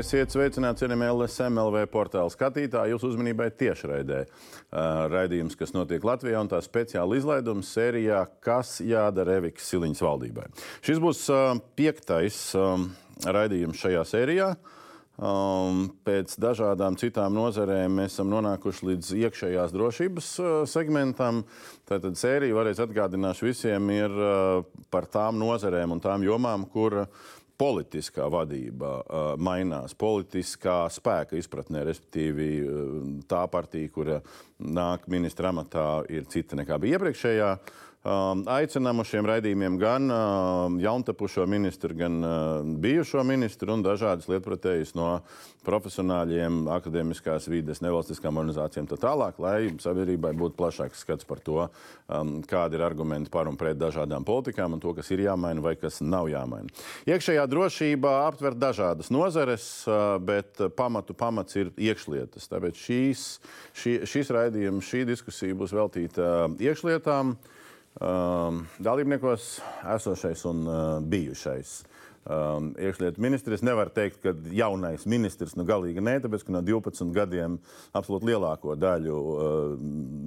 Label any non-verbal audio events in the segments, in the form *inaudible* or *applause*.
Esiet sveicināti, cienījamie LSMLV portāla skatītāji. Jūsu uzmanībai tiešraidē uh, raidījums, kas notiek Latvijā, un tā speciāla izlaidums sērijā Kas jādara Evikas Siliņas valdībai. Šis būs uh, piektais um, raidījums šajā sērijā. Um, pēc dažādām citām nozarēm mēs esam nonākuši līdz iekšējās drošības uh, segmentam. Tātad sērija, varēs atgādināšu visiem, ir par tām nozarēm un tām jomām, kur uh, politiskā vadība uh, mainās, politiskā spēka izpratnē, respektīvi uh, tā partija, kura nāk ministra amatā, ir cita nekā bija iepriekšējā. Uh, aicinām uz šiem raidījumiem gan uh, jauntapušo ministru, gan uh, bijušo ministru un dažādas lietpratējas no profesionāļiem, akadēmiskās vides, nevalstiskām organizācijām tā tālāk, lai sabiedrībai būtu plašāks skats par to, um, kādi ir argumenti par un pret dažādām politikām un to, kas ir jāmaina vai kas nav jāmaina. Iekšējā drošība aptver dažādas nozares, uh, bet pamatu pamats ir iekšlietas. Tāpēc šīs, šī, šis raidījums, šī diskusija būs veltīta iekšlietām um, dalībniekos esošais un uh, bijušais. Um, iekšlietu ministrs nevar teikt, ka jaunais ministrs nu galīgi nē, tāpēc ka no 12 gadiem absolūti lielāko daļu uh,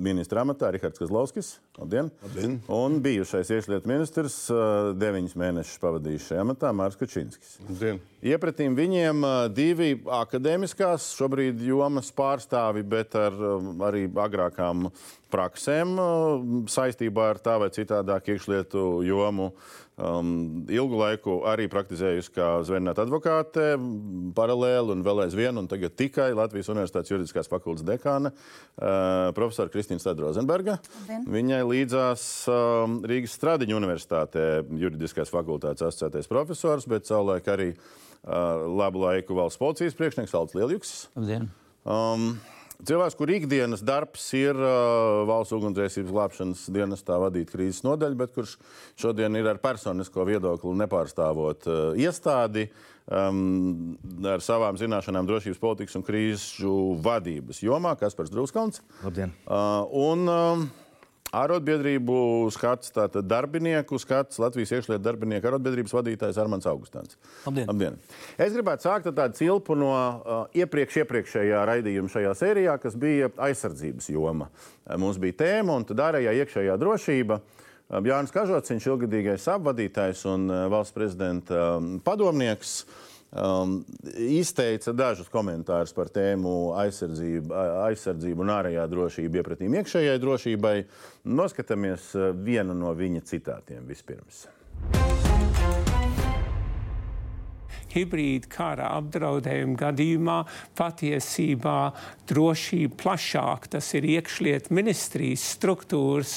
ministra amatā Rihards Kazlauskis. Labdien! Labdien. Un bijušais iekšlietu ministrs uh, 9 mēnešus pavadījis šajā amatā Mārcis Kačinskis. Labdien. Iepratīm viņiem uh, divi akadēmiskās, šobrīd jomas pārstāvi, bet ar um, arī agrākām praksēm uh, saistībā ar tā vai citādāk iekšlietu jomu. Um, ilgu laiku arī praktizējusi kā zvērnāta advokāte, paralēli un vēl aizvien, un tagad tikai Latvijas Universitātes juridiskās fakultātes dekāna, uh, profesora Kristīna Stadrozenberga. Viņai līdzās um, Rīgas Stradiņa Universitātē juridiskās fakultātes asociētais profesors, bet savulaik arī uh, labu laiku valsts policijas priekšnieks Alts Lieljuks. Labdien! Um, Cilvēks, kur ikdienas darbs ir uh, valsts ugunsdzēsības glābšanas dienestā vadīt krīzes nodaļu, bet kurš šodien ir ar personisko viedokli nepārstāvot uh, iestādi um, ar savām zināšanām drošības politikas un krīžu vadības jomā, Kaspars Druskalns. Labdien! Uh, un, um, Arotbiedrību skats, tātad darbinieku skats, Latvijas iekšlietu darbinieku arotbiedrības vadītājs Armāns Augustāns. Labdien. Labdien! Es gribētu sākt ar tādu cilpu no uh, iepriekš, iepriekšējā raidījuma šajā sērijā, kas bija aizsardzības joma. Uh, mums bija tēma un tad ārējā iekšējā drošība. Uh, Jānis Kažots, viņš ilgadīgais apvadītājs un uh, valsts prezidenta um, padomnieks. Um, izteica dažus komentārus par tēmu aizsardzību, aizsardzību un ārējā drošība iepratīm iekšējai drošībai. Noskatāmies uh, vienu no viņa citātiem vispirms. hibrīda kara apdraudējuma gadījumā patiesībā drošība plašāk, tas ir iekšlietu ministrijas struktūras,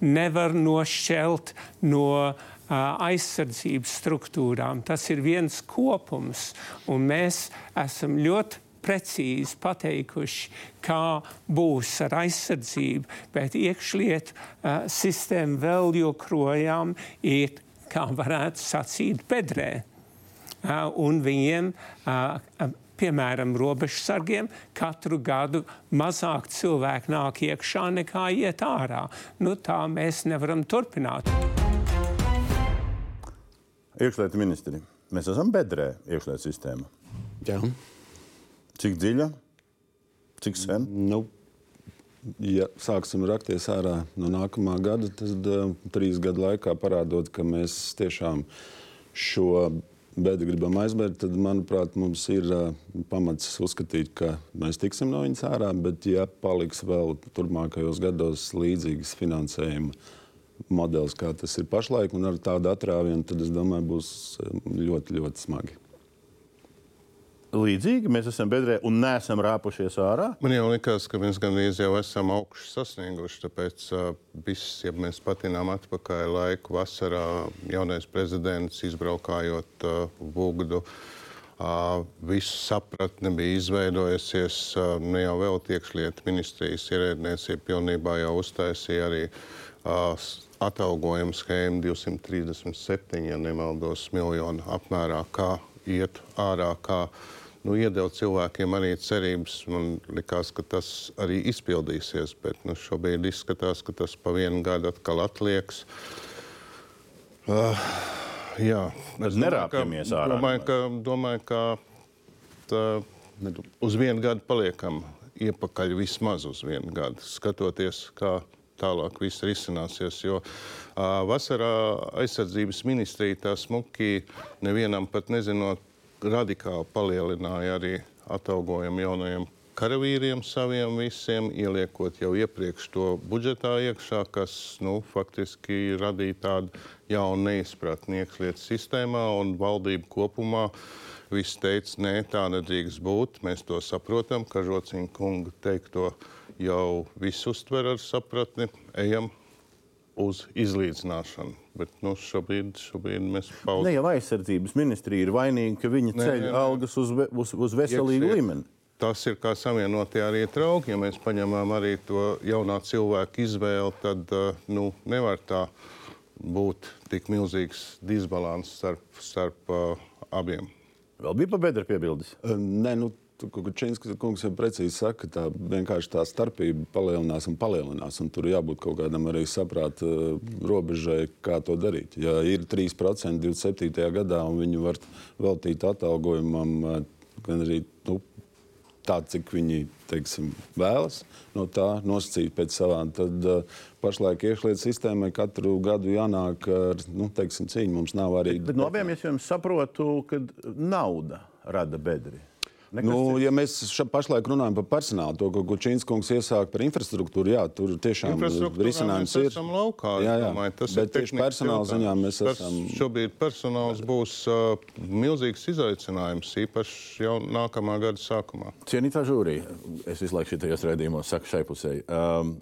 nevar nošķelt no uh, aizsardzības struktūrām. Tas ir viens kopums, un mēs esam ļoti precīzi pateikuši, kā būs ar aizsardzību, bet iekšlietu uh, sistēma vēl joprojām ir, kā varētu sacīt, bedrē. Uh, un viņiem, uh, piemēram, robežsargiem, katru gadu mazāk cilvēku nāk iekšā nekā iet ārā. Nu, tā mēs nevaram turpināt. Iekšlietu ministri, mēs esam bedrē, iekšlietu sistēma. Jā. Cik dziļa? Cik sen? Nu, ja sāksim rakties ārā no nākamā gada, tad uh, trīs gadu laikā parādot, ka mēs tiešām šo bedri gribam aizbēgt, tad, manuprāt, mums ir uh, pamats uzskatīt, ka mēs tiksim no viņas ārā, bet ja paliks vēl turpmākajos gados līdzīgas finansējuma modelis, kā tas ir pašlaik, un ar tādu atrāvienu, tad es domāju, būs ļoti, ļoti smagi. Līdzīgi mēs esam bedrē un neesam rāpušies ārā. Man jau likās, ka mēs gandrīz jau esam augšu sasnieguši. Tāpēc uh, viss, ja mēs patinām atpakaļ laiku vasarā, jaunais prezidents izbraukājot uh, Vugdu. Uh, visu sapratni bija izveidojusies. Uh, ne jau vēl iekšlietu ministrijas ierēdniecība pilnībā jau uztaisīja arī uh, atalgojuma schēmu 237, ja nemaldos, miljonu apmērā, kā iet ārā, kā nu, iedeva cilvēkiem arī cerības. Man liekas, ka tas arī izpildīsies, bet nu, šobrīd izskatās, ka tas pa vienu gadu atkal atliekas. Uh, jā, Mēs nerāpjamies ārā. Domāju, ka, domāju, ka uh, uz vienu gadu paliekam iepakaļ vismaz uz vienu gadu, skatoties, kā tālāk viss risināsies. Jo uh, vasarā aizsardzības ministrija tā smuki nevienam pat nezinot, radikāli palielināja arī atalgojumu jaunajiem karavīriem saviem visiem, ieliekot jau iepriekš to budžetā iekšā, kas nu, faktiski radīja tādu jaunu neizpratni iekšlietu sistēmā un valdību kopumā. Viss teica, nē, tā nedrīkst būt. Mēs to saprotam, ka Žociņa kunga teikto jau viss uztver ar sapratni. Ejam uz izlīdzināšanu. Bet nu, šobrīd, šobrīd mēs pauzējam. Ne jau aizsardzības ministrija ir vainīga, ka viņi ceļ algas uz, uz, uz veselīgu Iekšiet. līmeni. Tas ir kā savienotie arī trauki. Ja mēs paņemam arī to jaunā cilvēka izvēli, tad uh, nu, nevar tā būt tik milzīgs disbalans starp, starp uh, abiem. Vēl bija pa bedra piebildes? Nē, nu, Kučinskis kungs jau precīzi saka, ka tā vienkārši tā starpība palielinās un palielinās. Un tur jābūt kaut kādam arī saprāta robežai, kā to darīt. Ja ir 3% 27. gadā un viņi var veltīt atalgojumam gan arī nu, tā, cik viņi teiksim, vēlas, no tā nosacīt pēc savām. Tad uh, pašlaik iekšlietu sistēmai katru gadu jānāk ar nu, teiksim, cīņu. Mums nav arī. Bet, bet no abiem es jums saprotu, ka nauda rada bedri. Nekas nu, ja mēs pašlaik runājam par personālu, to, ko Čīns kungs iesāka par infrastruktūru, jā, tur tiešām risinājums ir. Laukā, jā, jā. Domāju, tas Bet tieši personāla ziņā mēs Pers, esam. Šobrīd personāls būs uh, milzīgs izaicinājums, īpaši jau nākamā gada sākumā. Cienītā žūrija, es visu laiku šitajos redzījumos saku šai pusē. Um,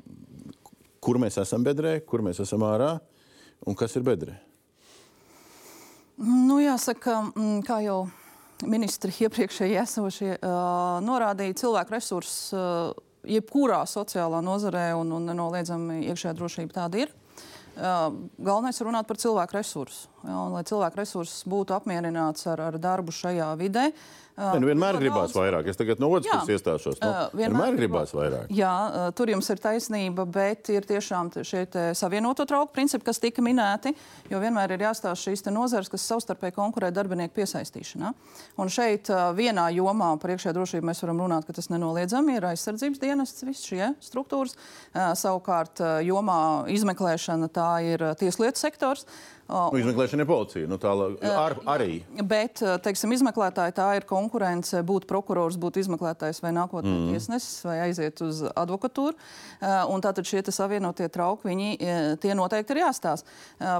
kur mēs esam bedrē, kur mēs esam ārā un kas ir bedrē? Nu, jāsaka, kā jau ministri *laughs* iepriekšēji esošie uh, norādīja cilvēku resursus uh, jebkurā sociālā nozarē, un, un nenoliedzami iekšējā drošība tāda ir. Uh, galvenais ir runāt par cilvēku resursu. Ja, un, lai cilvēku resurss būtu apmierināts ar, ar darbu šajā vidē, uh, Ne, nu vienmēr gribās vairāk. Es tagad no otras puses iestāšos. Nu, vienmēr, vienmēr gribās vairāk. Jā, tur jums ir taisnība, bet ir tiešām šie savienoto trauku principi, kas tika minēti. Jo vienmēr ir jāstāsta šīs nozares, kas savstarpēji konkurē darbinieku piesaistīšanā. Un šeit vienā jomā par iekšējā drošību mēs varam runāt, ka tas nenoliedzami ir aizsardzības dienests, visas šie struktūras. Savukārt jomā izmeklēšana tā ir tieslietu sektors. Nu, izmeklēšana ir policija. Nu, tā, ar, arī. Bet, teiksim, izmeklētāji tā ir konkurence būt prokurors, būt izmeklētājs vai nākotnē mm. tiesnesis vai aiziet uz advokatūru. Un tātad šie savienotie trauki, viņi tie noteikti ir jāstāsta.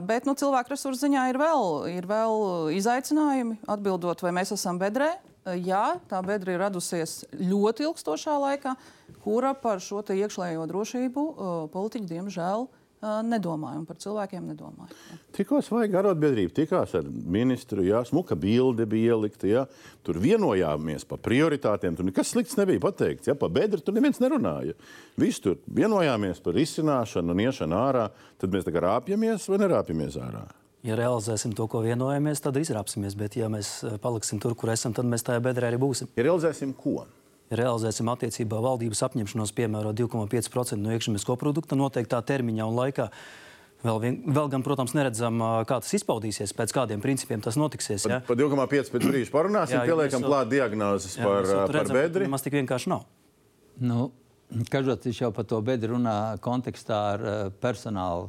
Bet nu, cilvēku resursu ziņā ir vēl, ir vēl izaicinājumi atbildot, vai mēs esam bedrē. Jā, tā bedra ir radusies ļoti ilgstošā laikā, kura par šo iekšlējo drošību politiķi diemžēl ir nedomāju, un par cilvēkiem nedomāju. Tikko svaigi arotbiedrība tikās ar ministru, jā, smuka bilde bija ielikta, jā, tur vienojāmies par prioritātēm, tur nekas slikts nebija pateikts, jā, pa bedri tur neviens nerunāja. Visi tur vienojāmies par izcināšanu un iešanu ārā, tad mēs tagad rāpjamies vai nerāpjamies ārā? Ja realizēsim to, ko vienojamies, tad izrāpsimies, bet ja mēs paliksim tur, kur esam, tad mēs tajā bedrē arī būsim. Ja realizēsim ko? Realizēsim attiecībā valdības apņemšanos piemērot 2,5% no iekšzemes koprodukta noteiktā termiņā un laikā. Vēl, vien, vēl gan, protams, neredzam, kā tas izpaudīsies, pēc kādiem principiem tas notiksies. Ja? Par 2,5 pēc brīža parunāsim, jā, pieliekam klāt diagnozes jā, par, par redzam, bedri. Tas tik vienkārši nav. Nu, Kažots jau par to bedri runā kontekstā ar personālu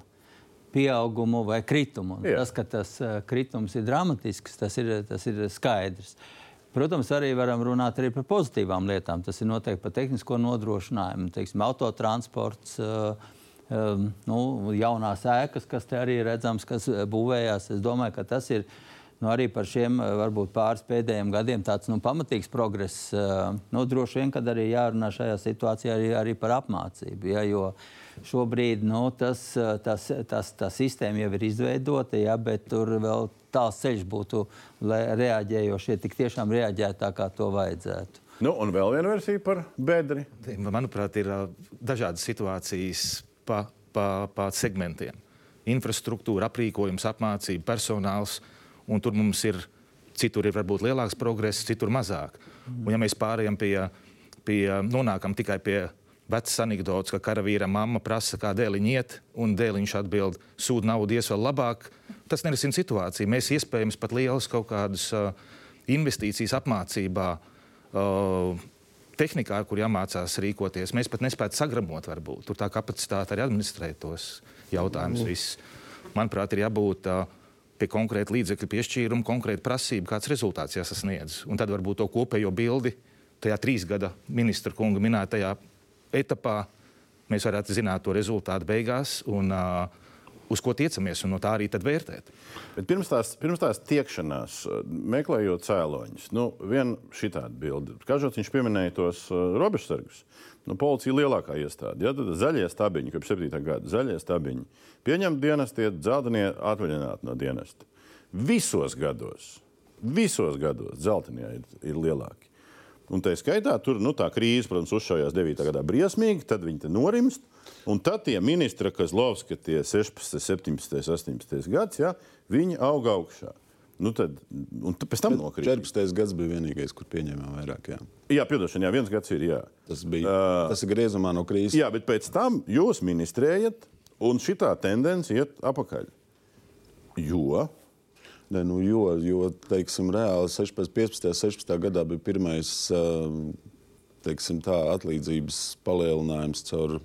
pieaugumu vai kritumu. Jā. Tas, ka tas kritums ir dramatisks, tas ir, tas ir skaidrs. Uh, Protams, arī varam runāt arī par pozitīvām lietām. Tas ir noteikti par tehnisko nodrošinājumu, teiksim, autotransports. Uh, um, nu, jaunās ēkas, kas te arī redzams, kas būvējās. Es domāju, ka tas ir nu, arī par šiem varbūt pāris pēdējiem gadiem tāds nu, pamatīgs progress. Uh, nu, droši vien, kad arī jārunā šajā situācijā arī, arī par apmācību. Ja, jo šobrīd nu, tas, tas, tas, tā sistēma jau ir izveidota, ja, bet tur vēl tāls ceļš būtu, lai reaģējošie tik tiešām reaģētu tā, kā to vajadzētu. Nu, un vēl viena versija par bedri. Manuprāt, ir dažādas situācijas pa, pa, pa segmentiem. Infrastruktūra, aprīkojums, apmācība, personāls. Un tur mums ir, citur ir varbūt lielāks progress, citur mazāk. Un, ja mēs pārējām pie, pie, nonākam tikai pie vecas anekdotas, ka karavīra mamma prasa, kā dēliņš iet, un dēliņš atbild, sūta naudu, ies vēl labāk. Tas nerisina situāciju. Mēs iespējams pat lielas kaut kādas uh, investīcijas apmācībā uh, tehnikā, kur jāmācās rīkoties. Mēs pat nespētu sagramot, varbūt. Tur tā kapacitāte arī administrēt tos jautājumus. Mm. Viss. Manuprāt, ir jābūt uh, pie konkrēta līdzekļu piešķīruma, konkrēta prasība, kāds rezultāts jāsasniedz. Un tad varbūt to kopējo bildi tajā trīs gada ministra kunga minētajā etapā mēs varētu zināt to rezultātu beigās. Un, uh, uz ko tiecamies, un no tā arī vērtēt. Bet pirms tās, pirms tās tiekšanās, meklējot cēloņus, nu, viena šitāda bilde. Kažots viņš pieminēja tos uh, robežsargus. Nu, policija lielākā iestāde. Ja, tad zaļie stabiņi, kopš 7. gada zaļie stabiņi, pieņemt dienesti, dzeltenie atvaļināti no dienesta. Visos gados, visos gados dzeltenie ir, ir lielāki. Un tā skaitā tur nu, tā krīze, protams, uzšaujās 9. gadā briesmīgi, tad viņi norimst. Un tad tie ministri, kas Lovska, tie 16, 17, 18 gads, ja, viņi aug augšā. Nu tad, un pēc tam nokrīt. 14. gads bija vienīgais, kur pieņēmām vairāk. Jā, jā piedošana, jā, viens gads ir. Jā. Tas bija uh, tas ir griezumā no krīzes. Jā, bet pēc tam jūs ministrējat, un šī tendence iet apakaļ. Jo Ne, nu, jo, jo teiksim, reāli 16, 15, 16 gadā bija pirmais teiksim, tā, atlīdzības palielinājums caur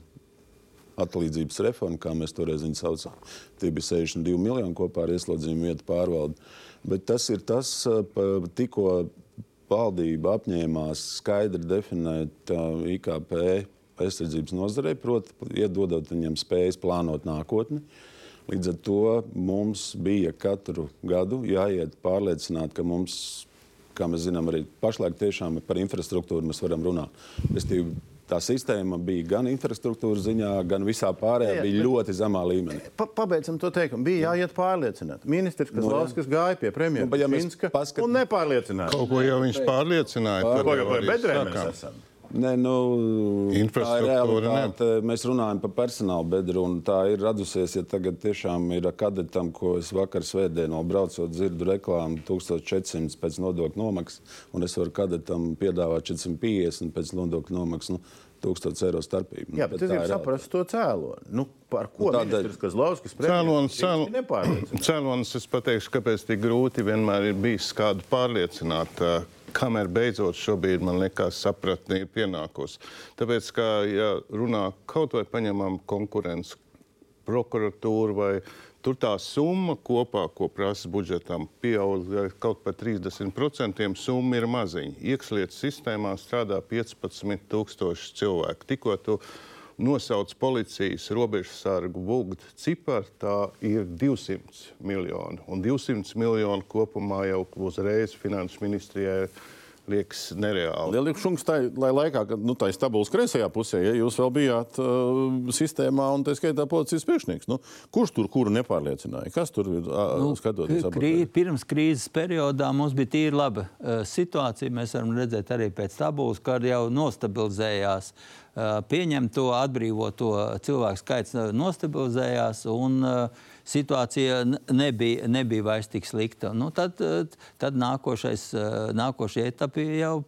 atlīdzības reformu, kā mēs toreiz viņu saucām. Tie bija 62 miljoni kopā ar ieslodzījumu vietu pārvaldi. Bet tas ir tas, tikko valdība apņēmās skaidri definēt uh, IKP aizsardzības nozarei, proti, iedodot viņiem spējas plānot nākotni. Līdz ar to mums bija katru gadu jāiet pārliecināt, ka mums, kā mēs zinām, arī pašlaik tiešām par infrastruktūru mēs varam runāt. Restīvi, tā sistēma bija gan infrastruktūras ziņā, gan visā pārējā jā, bija ļoti zemā līmenī. Pa, pabeidzam to teikumu. Bija jāiet pārliecināt. Ministrs Kazlauskas nu, gāja pie premjera nu, ja Minska paskat... un nepārliecināja. Kaut ko jau viņš pārliecināja. Pār... Ko jau vai bedrē mēs esam? Nē, nu, tā ir realitāte. Mēs runājam par personāla bedru, un tā ir radusies. Ja tagad tiešām ir kadetam, ko es vakar svētdienā braucot, dzirdu reklāmu 1400 pēc nodokļu nomaksas, un es varu kadetam piedāvāt 450 pēc nodokļu nomaksas. Nu, 1000 eiro starpība. Nu, Jā, bet tas ir saprast to cēloni. Nu, par ko nu, tādēļ... Kazlauskas cēlonis, cēlonis, cēlonis, es pateikšu, kāpēc tik grūti vienmēr ir bijis kādu pārliecināt kamēr beidzot šobrīd man liekas, sapratne ir pienākusi. Tāpēc, kā ja runā kaut vai paņemam konkurences prokuratūru vai tur tā summa kopā, ko prasa budžetam, pieaug kaut par 30%. Summa ir maziņa. Iekšlietu sistēmā strādā 15,000 cilvēku. Tikko tu nosauc policijas robežsargu vulgu ciparu, tā ir 200 miljoni. Un 200 miljoni kopumā jau uzreiz finanšu ministrijai liekas nereāli. Lielāks šunks tajā lai laikā, kad nu, tā ir stabils kreisajā pusē, ja jūs vēl bijāt uh, sistēmā un tā skaitā policijas priekšnieks. Nu, kurš tur kuru nepārliecināja? Kas tur ir uh, nu, skatoties? Krī, pirms krīzes periodā mums bija tīri laba uh, situācija. Mēs varam redzēt arī pēc tabulas, kad jau nostabilizējās. Uh, pieņemto, atbrīvoto cilvēku skaits nostabilizējās. Un, situācija nebija, nebija vairs tik slikta. Nu, tad, tad nākošais, nākošie etapi jau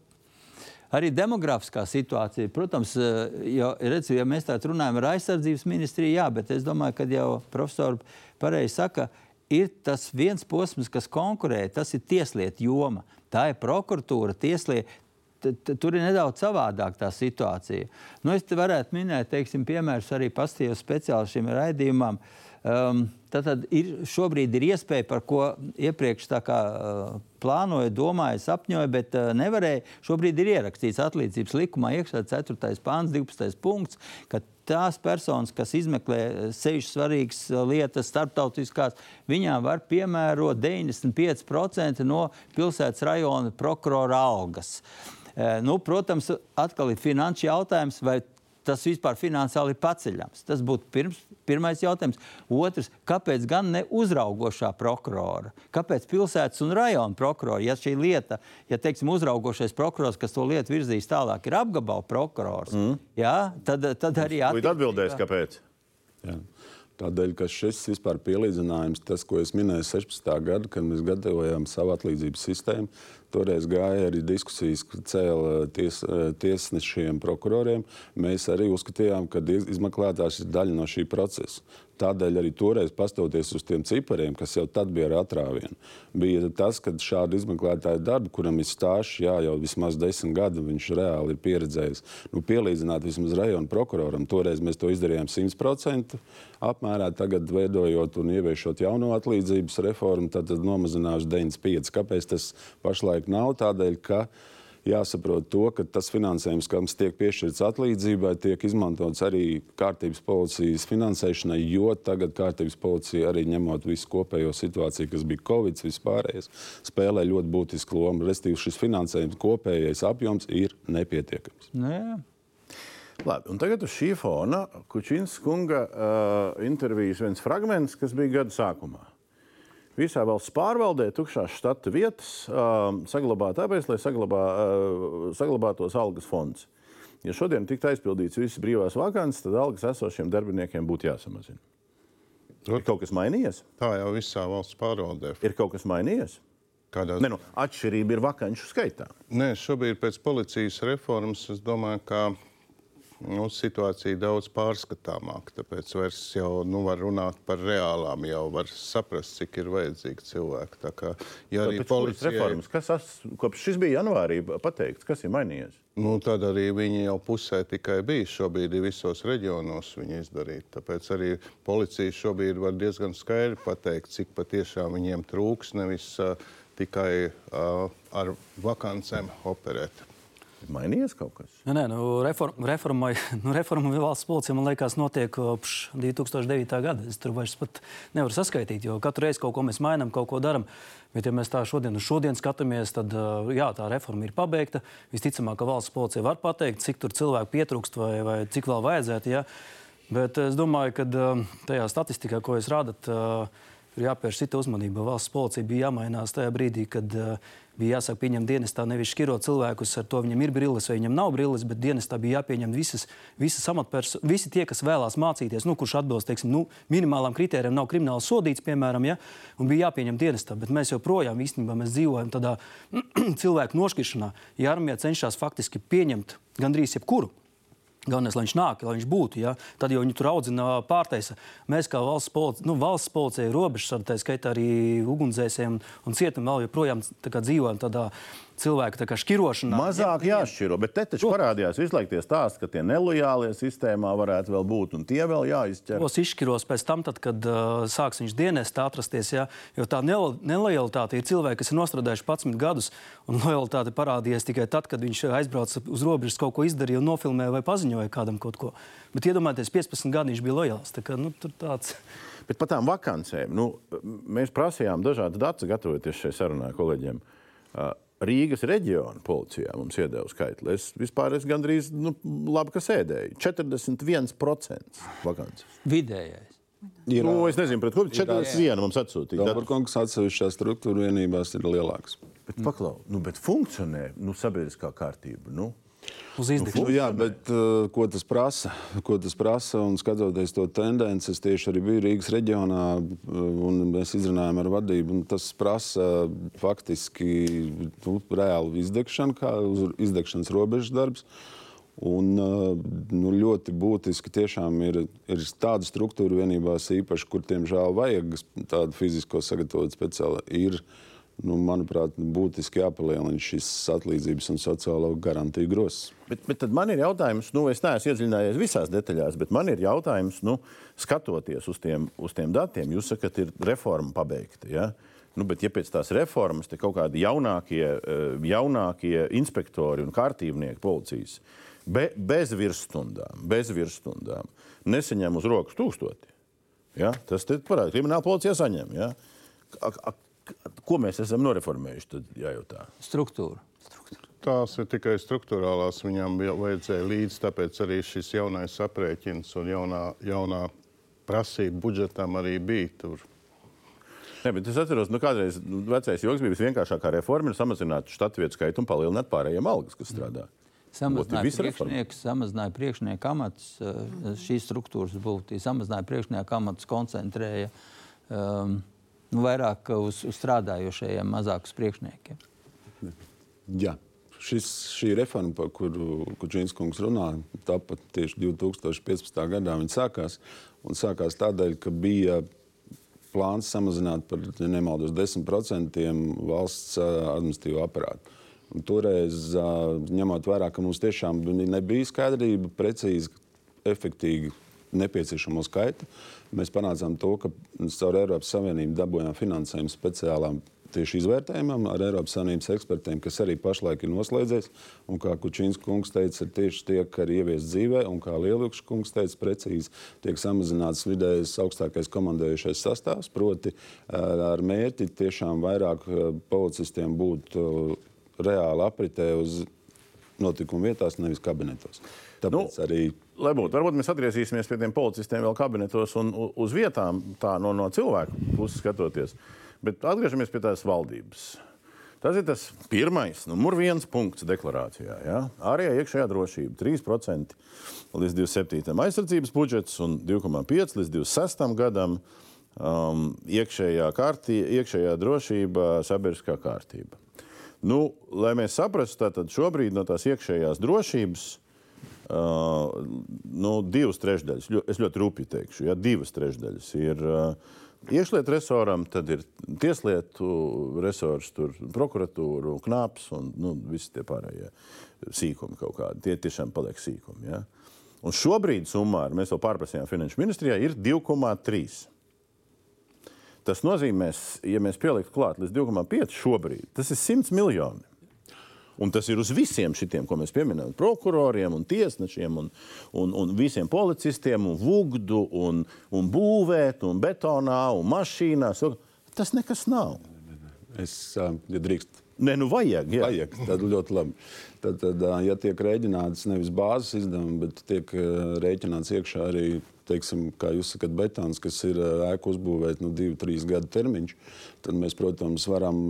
arī demografiskā situācija. Protams, jau, redz, ja mēs tādā runājam ar aizsardzības ministriju, jā, bet es domāju, ka jau profesori pareizi saka, ir tas viens posms, kas konkurē, tas ir tieslietu joma. Tā ir prokuratūra, tieslietu. Tur ir nedaudz savādāk tā situācija. Nu, es te varētu minēt, teiksim, piemērus arī pastījos speciāli šim raidījumam. Um, Tad ir, šobrīd ir iespēja, par ko iepriekš kā, uh, plānoja, domāja, sapņoja, bet uh, nevarēja. Šobrīd ir ierakstīts atlīdzības likumā, iekšā 4. pāns, 12. punkts, ka tās personas, kas izmeklē sevišķi svarīgas lietas, starptautiskās, viņām var piemērot 95% no pilsētas rajona prokurora algas. Uh, nu, protams, atkal ir finanšu jautājums, vai tas vispār finansiāli ir paceļams? Tas būtu pirms, pirmais jautājums. Otrs, kāpēc gan ne uzraugošā prokurora? Kāpēc pilsētas un rajona prokurora? Ja šī lieta, ja teiksim, uzraugošais prokurors, kas to lietu virzīs tālāk, ir apgabala prokurors, mm. jā, tad, tad arī attiecībā... atbildēs, kāpēc. Jā. Tādēļ, ka šis vispār pielīdzinājums, tas, ko es minēju 16. gadu, kad mēs gatavojām savu atlīdzības sistēmu, Toreiz gāja arī diskusijas, kad cēlā ties, tiesnešiem, prokuroriem. Mēs arī uzskatījām, ka izmeklētājs ir daļa no šī procesa. Tādēļ arī toreiz, pastoties uz tiem cipariem, kas jau tad bija ar atrāvienu, bija tas, ka šādu izmeklētāju darbu, kuram ir stāsts, jā, jau vismaz desmit gadi, viņš reāli ir pieredzējis. Nu, pielīdzināt vismaz rajona prokuroram, toreiz mēs to izdarījām 100% apmērā. Tagad, veidojot un ieviešot jauno atlīdzības reformu, tad, tad nomazinājuši 95. Kāpēc tas pašlaik nav? Tādēļ, ka jāsaprot to, ka tas finansējums, kas tiek piešķirts atlīdzībai, tiek izmantots arī kārtības policijas finansēšanai, jo tagad kārtības policija arī ņemot visu kopējo situāciju, kas bija Covid, vispārējais, spēlē ļoti būtisku lomu. Restīvi šis finansējums kopējais apjoms ir nepietiekams. Jā. Labi, un tagad uz šī fona Kučīnas kunga uh, intervijas viens fragments, kas bija gada sākumā. Visā valsts pārvaldē tukšās štata vietas um, saglabā tāpēc, lai saglabā, uh, saglabātos algas fonds. Ja šodien tiktu aizpildīts visas brīvās vakances, tad algas esošiem darbiniekiem būtu jāsamazina. Ir kaut kas mainījies? Tā jau visā valsts pārvaldē. Ir kaut kas mainījies? Kādā Ne, nu, atšķirība ir vakanču skaitā. Nē, šobrīd pēc policijas reformas es domāju, ka nu, situācija daudz pārskatāmāka. Tāpēc vairs jau nu, var runāt par reālām, jau var saprast, cik ir vajadzīgi cilvēki. Tā kā, ja arī policijai, reformas, kas as, kopš šis bija janvārī pateikts, kas ir mainījies? nu, tad arī viņi jau pusē tikai bija. Šobrīd ir visos reģionos viņi izdarīti. Tāpēc arī policija šobrīd var diezgan skaidri pateikt, cik patiešām viņiem trūks, nevis uh, tikai uh, ar vakancēm operēt. Ir mainījies kaut kas? Nē, nē nu, reform, reformai, *laughs* nu, reforma valsts policijā, man liekas, notiek kopš 2009. gada. Es tur vairs pat nevaru saskaitīt, jo katru reizi kaut ko mēs mainām, kaut ko darām. Bet, ja mēs tā šodien, šodien skatāmies, tad jā, tā reforma ir pabeigta. Visticamāk, ka valsts policija var pateikt, cik tur cilvēku pietrūkst vai, vai cik vēl vajadzētu. Ja? Bet es domāju, ka tajā statistikā, ko jūs rādat, uh, ir jāpievērš cita uzmanība. Valsts policija bija jāmainās tajā brīdī, kad uh, bija jāsāk pieņemt dienestā nevis šķirot cilvēkus ar to, viņam ir brilles vai viņam nav brilles, bet dienestā bija jāpieņem visas, visas amatpersonas, visi tie, kas vēlās mācīties, nu, kurš atbilst teiksim, nu, minimālām kritērijām, nav krimināli sodīts, piemēram, ja, un bija jāpieņem dienestā. Bet mēs joprojām īstenībā mēs dzīvojam tādā *clears throat* cilvēku nošķiršanā. Ja armija cenšas faktiski pieņemt gandrīz jebkuru. Galvenais, lai viņš nāk, lai viņš būtu. Ja? Tad jau viņu tur audzina pārtaisa. Mēs, kā valsts, polici, nu, valsts policija, robežas, tā skaitā arī ugunsdzēsējiem un cietumiem, vēl joprojām dzīvojam tādā cilvēku šķirošanā. Mazāk jāšķiro, bet te taču parādījās visu laiku tie stāsti, ka tie nelojālie sistēmā varētu vēl būt, un tie vēl jāizķer. Tos izšķiros pēc tam, tad, kad uh, sāks viņš dienestā atrasties. Ja? Jo tā nelo- nelojalitāte ir cilvēki, kas ir nostrādājuši 11 gadus, un lojalitāte parādījās tikai tad, kad viņš aizbrauca uz robežas, kaut ko izdarīja, nofilmēja vai paziņoja kādam kaut ko. Bet iedomājieties, 15 gadi viņš bija lojāls. Tā kā, nu, tur tāds... Bet par tām vakancēm nu, mēs prasījām dažādas datus, gatavoties šai sarunai kolēģiem. Uh, Rīgas reģiona policijā mums iedeva skaitli. Es vispār esmu gandrīz nu, labi, ka sēdēju. 41% vakances. Vidējais. Ir, Nu, es nezinu, pret ko 41 mums atsūtīja. Dabarkungs atsevišķās struktūra vienībās ir lielāks. bet, paklau, nu, bet funkcionē nu, sabiedriskā kārtība. Nu. Uz izdevuma. Nu, jā, bet uh, ko tas prasa? Ko tas prasa? Un skatoties to tendenci, es tieši arī biju Rīgas reģionā, uh, un mēs izrunājām ar vadību. Tas prasa faktiski nu, reālu izdegšanu, kā izdegšanas robežas darbs. Un, uh, nu, ļoti būtiski tiešām ir, ir tāda struktūra vienībās, īpaši, kur tiemžēl vajag tādu fizisko sagatavotu speciālistu. Nu, manuprāt, būtiski jāpalielina šis atlīdzības un sociālo garantiju grozs. Bet, bet man ir jautājums, nu, es neesmu iedziļinājies visās detaļās, bet man ir jautājums, nu, skatoties uz tiem, uz tiem datiem, jūs sakat, ir reforma pabeigta. Ja? Nu, bet, ja pēc tās reformas kaut kādi jaunākie, eh, jaunākie inspektori un kārtībnieki policijas be, bez virsstundām, bez virsstundām nesaņem uz rokas tūkstoti, ja? tas te parāda, krimināla policija saņem. Ja? A, a, ko mēs esam noreformējuši, tad jājautā. Struktūra. Tās ir tikai struktūrālās. Viņām bija vajadzēja līdzi, tāpēc arī šis jaunais aprēķins un jaunā, jaunā prasība budžetam arī bija tur. Nē, bet es atceros, ka nu, kādreiz nu, vecais joks bija visvienkāršākā reforma ir samazināt štatu vietu skaitu un palielināt pārējiem algas, kas strādā. Samazināja priekšniekus, samazināja priekšnieku amatus, eh, šīs struktūras būtību, samazināja priekšnieku amatus, koncentrēja um, vairāk uz, uz strādājošajiem, mazāk uz priekšniekiem. *laughs* Jā. Šis, šī reforma, par kuru Kučīns kungs runā, tāpat tieši 2015. gadā viņa sākās. Un sākās tādēļ, ka bija plāns samazināt par, ja nemaldos, 10% valsts administratīvo aparātu. Un toreiz, ņemot vērā, ka mums tiešām nebija skaidrība precīzi, efektīgi nepieciešamo skaitu, mēs panācām to, ka caur Eiropas Savienību dabūjām finansējumu speciālām tieši izvērtējumam ar Eiropas Savienības ekspertiem, kas arī pašlaik ir noslēdzies. Un kā Kučīns kungs teica, ir tieši tiek arī ieviest dzīvē, un kā Lielukšs kungs teica, precīzi tiek samazināts vidējais augstākais komandējušais sastāvs, proti ar mērķi tiešām vairāk policistiem būt reāli apritē uz notikumu vietās, nevis kabinetos. Tāpēc nu, arī. Lai būtu, varbūt mēs atgriezīsimies pie tiem policistiem vēl kabinetos un uz vietām, tā no, no cilvēku puses skatoties. Bet atgriežamies pie tās valdības. Tas ir tas pirmais, numur viens punkts deklarācijā. Ja? Arī iekšējā drošība 3% līdz 27. aizsardzības budžets un 2,5 līdz 26. gadam um, iekšējā, kārtī, iekšējā drošība, sabiedriskā kārtība. Nu, lai mēs saprastu, tad šobrīd no tās iekšējās drošības uh, nu, divas trešdaļas, ļo, es ļoti rūpīgi teikšu, ja, divas trešdaļas ir uh, iekšlietu resoram, tad ir tieslietu resors, tur prokuratūra, knaps un nu, visi tie pārējie sīkumi kaut kādi. Tie tiešām paliek sīkumi. Ja. Un šobrīd summā, mēs jau pārprasījām finanšu ministrijā, ir 2,3. Tas nozīmē, ja mēs pieliktu klāt līdz 2,5 šobrīd, tas ir 100 miljoni. Un tas ir uz visiem šitiem, ko mēs pieminējam, prokuroriem, un tiesnešiem, un, un, un visiem policistiem, un vugdu, un, un būvēt, un betonā, un mašīnās. Tas nekas nav. Es, ja drīkst. Nē, nu vajag. Jā. Vajag, tad ļoti labi. Tad, tad, ja tiek rēķināts nevis bāzes izdevumi, bet tiek rēķināts iekšā arī teiksim, kā jūs sakat, betons, kas ir ēku uzbūvēta nu, divu, trīs gadu termiņš, tad mēs, protams, varam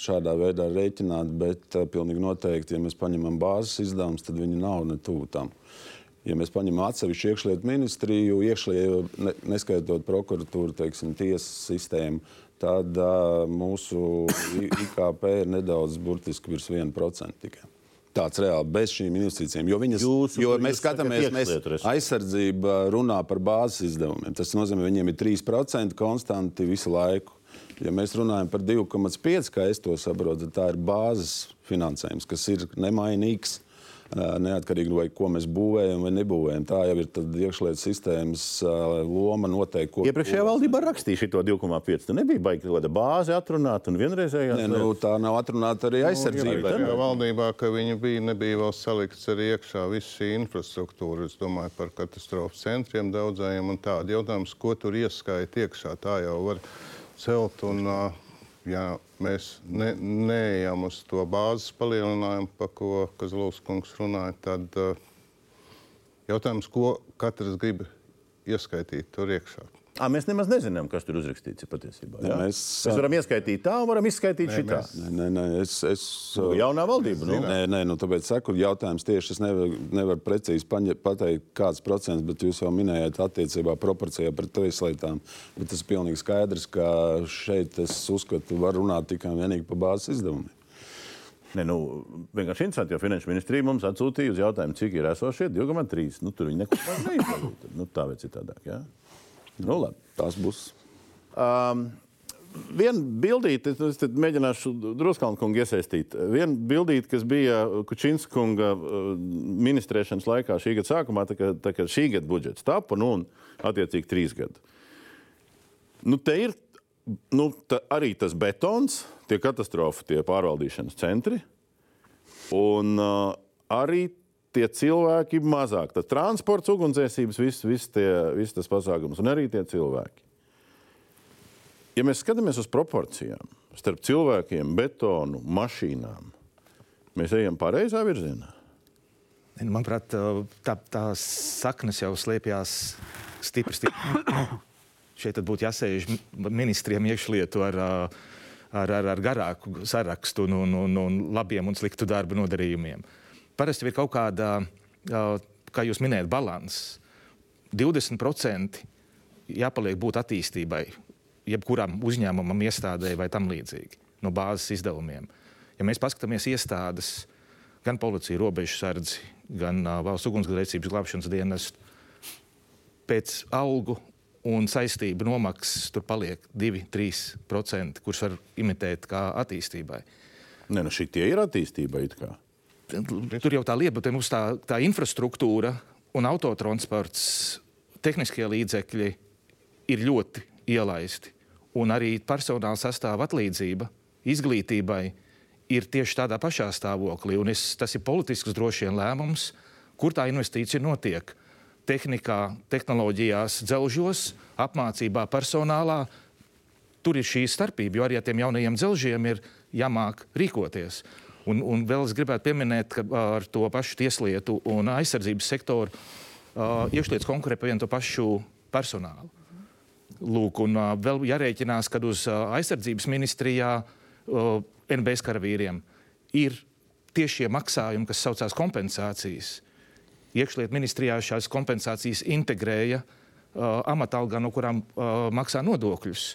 šādā veidā rēķināt, bet pilnīgi noteikti, ja mēs paņemam bāzes izdevumus, tad viņi nav ne tuvu tam. Ja mēs paņemam atsevišķu iekšlietu ministriju, iekšlietu, ne, neskaitot prokuratūru, teiksim, tiesas sistēmu, tad uh, mūsu IKP ir nedaudz burtiski virs 1% tikai tāds reāli bez šīm investīcijām. Jo, viņas, Jūsu, jo mēs skatāmies, mēs aizsardzība runā par bāzes izdevumiem. Tas nozīmē, viņiem ir 3% konstanti visu laiku. Ja mēs runājam par 2,5, kā es to saprotu, tā ir bāzes finansējums, kas ir nemainīgs neatkarīgi no tā, ko mēs būvējam vai nebūvējam. Tā jau ir iekšlietu sistēmas loma noteikti. Iepriekšējā valdībā rakstīja šo 2,5. Tur nebija baigta kaut kāda bāze atrunāt un vienreizējā. Nē, nu, tā nav atrunāta arī aizsardzībai. Nu, jā, valdībā, ka viņi bija, nebija vēl salikts arī iekšā viss šī infrastruktūra. Es domāju par katastrofu centriem daudzajiem un tādu jautājumu, ko tur ieskaita iekšā. Tā jau var celt un uh, ja mēs ne, neejam uz to bāzes palielinājumu, par ko Kazlovs kungs runāja, tad uh, jautājums, ko katrs grib ieskaitīt tur iekšā. À, mēs nemaz nezinām, kas tur uzrakstīts patiesībā. Jā? Mēs, mēs varam ieskaitīt tā, varam izskaitīt nē, šitā. Mēs... Nē, nē, es, es, nu, jaunā valdība. Nu. Nē, nē, nu, tāpēc saku, jautājums tieši es nevaru nevar precīzi pateikt, kāds procents, bet jūs jau minējāt attiecībā proporcijā pret tieslietām. Bet tas ir pilnīgi skaidrs, ka šeit es uzskatu, var runāt tikai un vienīgi par bāzes izdevumiem. Ne, nu, vienkārši interesanti, jo Finanšu ministrija mums atsūtīja uz jautājumu, cik ir esošie 2,3. Nu, tur viņi neko neizdarīja. Nu, tā vai citādāk. Ja? Nu, labi, tās būs. Um, Viena bildīte, es mēģināšu drusku kungu iesaistīt. Viena bildīte, kas bija Kučinska kunga uh, ministrēšanas laikā šī gada sākumā, tā kā, tā kā šī gada budžets tapa, nu, un attiecīgi trīs gadi. Nu, te ir nu, arī tas betons, tie katastrofa, tie pārvaldīšanas centri, un uh, arī tie cilvēki mazāk. Tas transports, ugunsdzēsības, viss vis vis tas pasākums un arī tie cilvēki. Ja mēs skatāmies uz proporcijām starp cilvēkiem, betonu, mašīnām, mēs ejam pareizā virzienā. Manuprāt, tā, tā saknes jau slēpjas stipri. stipri. Šeit būtu jāsēž ministriem iekšlietu ar, ar, ar, ar garāku sarakstu un, un, un labiem un sliktu darbu nodarījumiem. Uh, parasti ir kaut kāda, kā jūs minējat, balanss. 20% jāpaliek būt attīstībai, jebkuram uzņēmumam, iestādēji vai tam līdzīgi no bāzes izdevumiem. Ja mēs paskatāmies iestādes, gan policija, robežu sardzi, gan uh, valsts ugunsgrēcības glābšanas dienestu, pēc algu un saistību nomaksas tur paliek 2-3%, kurus var imitēt kā attīstībai. Ne, nu šitie ir attīstība. it kā. Tur jau tā lieta, bet mums tā, tā infrastruktūra un autotransports, tehniskie līdzekļi ir ļoti ielaisti. Un arī personāla sastāva atlīdzība izglītībai ir tieši tādā pašā stāvoklī. Es, tas ir politisks droši vien lēmums, kur tā investīcija notiek. Tehnikā, tehnoloģijās, dzelžos, apmācībā, personālā. Tur ir šī starpība, jo arī ar tiem jaunajiem dzelžiem ir jāmāk rīkoties. Un, un vēl es gribētu pieminēt, ka ar to pašu tieslietu un aizsardzības sektoru uh, iekšlietas konkurē par vienu to pašu personālu. Lūk, un uh, vēl jārēķinās, ka uz uh, aizsardzības ministrijā uh, NBS karavīriem ir tieši šie maksājumi, kas saucās kompensācijas. Iekšlietu ministrijā šās kompensācijas integrēja uh, amatalgā, no kurām uh, maksā nodokļus.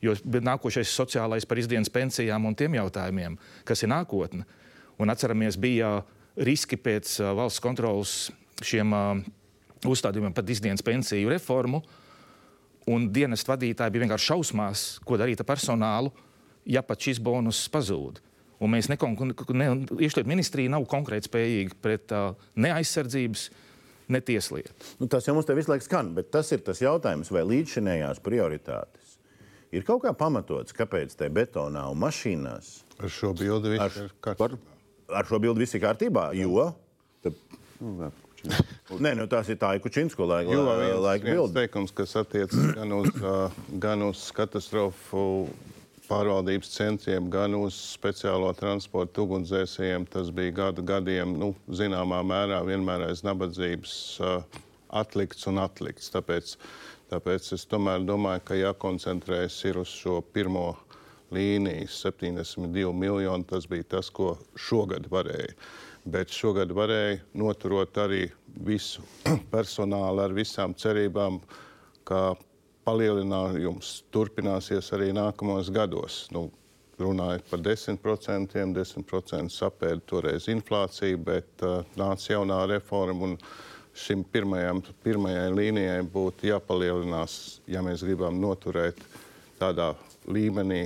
Jo nākošais sociālais par izdienas pensijām un tiem jautājumiem, kas ir nākotne. Un atceramies, bija riski pēc uh, valsts kontrolas šiem uh, uzstādījumiem par izdienas pensiju reformu. Un dienas vadītāji bija vienkārši šausmās, ko darīt ar personālu, ja pat šis bonus pazūd. Un mēs nekon, ne, iešliet ministrija nav konkrēti spējīga pret uh, ne aizsardzības, ne tieslietu. Nu, tas jau mums te visu laiku skan, bet tas ir tas jautājums, vai līdzšinējās prioritātes ir kaut kā pamatots, kāpēc te betonā un mašīnās Ar šo bildi viss Ar- ir kārtībā. Ar šo bildi viss ir kārtībā, jo... Tad, nu, jā, Nē, nu, tās ir tā Kučinsko laika, viens bildi. teikums, kas attiecas gan uz, gan uz katastrofu pārvaldības centriem, gan uz speciālo transportu ugunsdzēsējiem, tas bija gadu gadiem, nu, zināmā mērā vienmēr aiz nabadzības uh, atlikts un atlikts. Tāpēc, tāpēc es tomēr domāju, ka jākoncentrējas ir uz šo pirmo līniju, 72 miljoni. Tas bija tas, ko šogad varēja. Bet šogad varēja noturot arī visu *clears throat* personālu ar visām cerībām, ka palielinājums turpināsies arī nākamos gados. Nu, runājot par 10%, 10% sapēda toreiz inflācija, bet uh, nāca jaunā reforma. Šim pirmajam, pirmajai līnijai būtu jāpalielinās, ja mēs gribam noturēt tādā līmenī,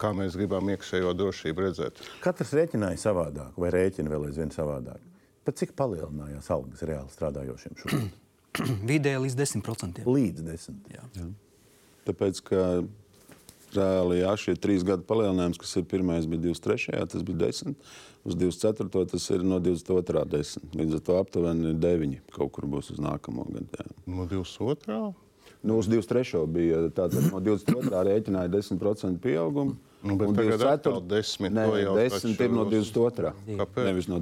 kā mēs gribam iekšējo drošību redzēt. Katrs rēķināja savādāk, vai rēķina vēl aizvien savādāk. Pat cik palielinājās algas reāli strādājošiem šobrīd? *clears throat* Vidēji līdz 10%. Līdz desmit. Jā. Tāpēc, ka reāli jā, šie trīs gadu palielinājums, kas ir pirmais, bija 23. tas bija 10. Uz 24. tas ir no 22. 10. Līdz ar to aptuveni 9. kaut kur būs uz nākamo gadu. Jā. No 22. Nu, uz 23. bija tātad no 22. rēķināja 10% pieaugumu. Nu, bet tagad 24. atkal 10, Nē, jau 10 taču no uz- 22. Kāpēc? Nevis no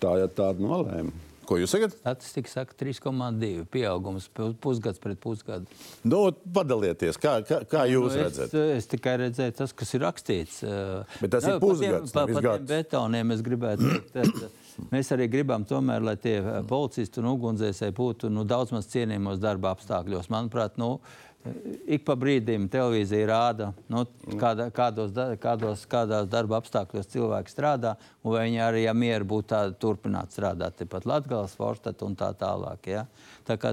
tā, ja tāda nolēma. Ko jūs sakat? Statistika saka 3,2 pieaugums pu- pusgads pret pusgadu. Nu, padalieties, kā, kā, kā jūs Nu, redzat? Es, es tikai redzēju tas, kas ir rakstīts. Bet tas ir pa tiem- pusgads, Pa, pa tiem betoniem es gribētu teikt, mēs arī gribam tomēr, lai tie policisti un ugunsdzēsēji būtu nu, daudz maz cienījamos darba apstākļos. Manuprāt, nu, ik pa brīdim televīzija rāda, nu, kāda, kādos, kādos, kādās darba apstākļos cilvēki strādā, un vai viņi arī ja mieru būtu tādi turpināt strādāt. Tepat Latvijas Forstat un tā tālāk. Ja? Tā kā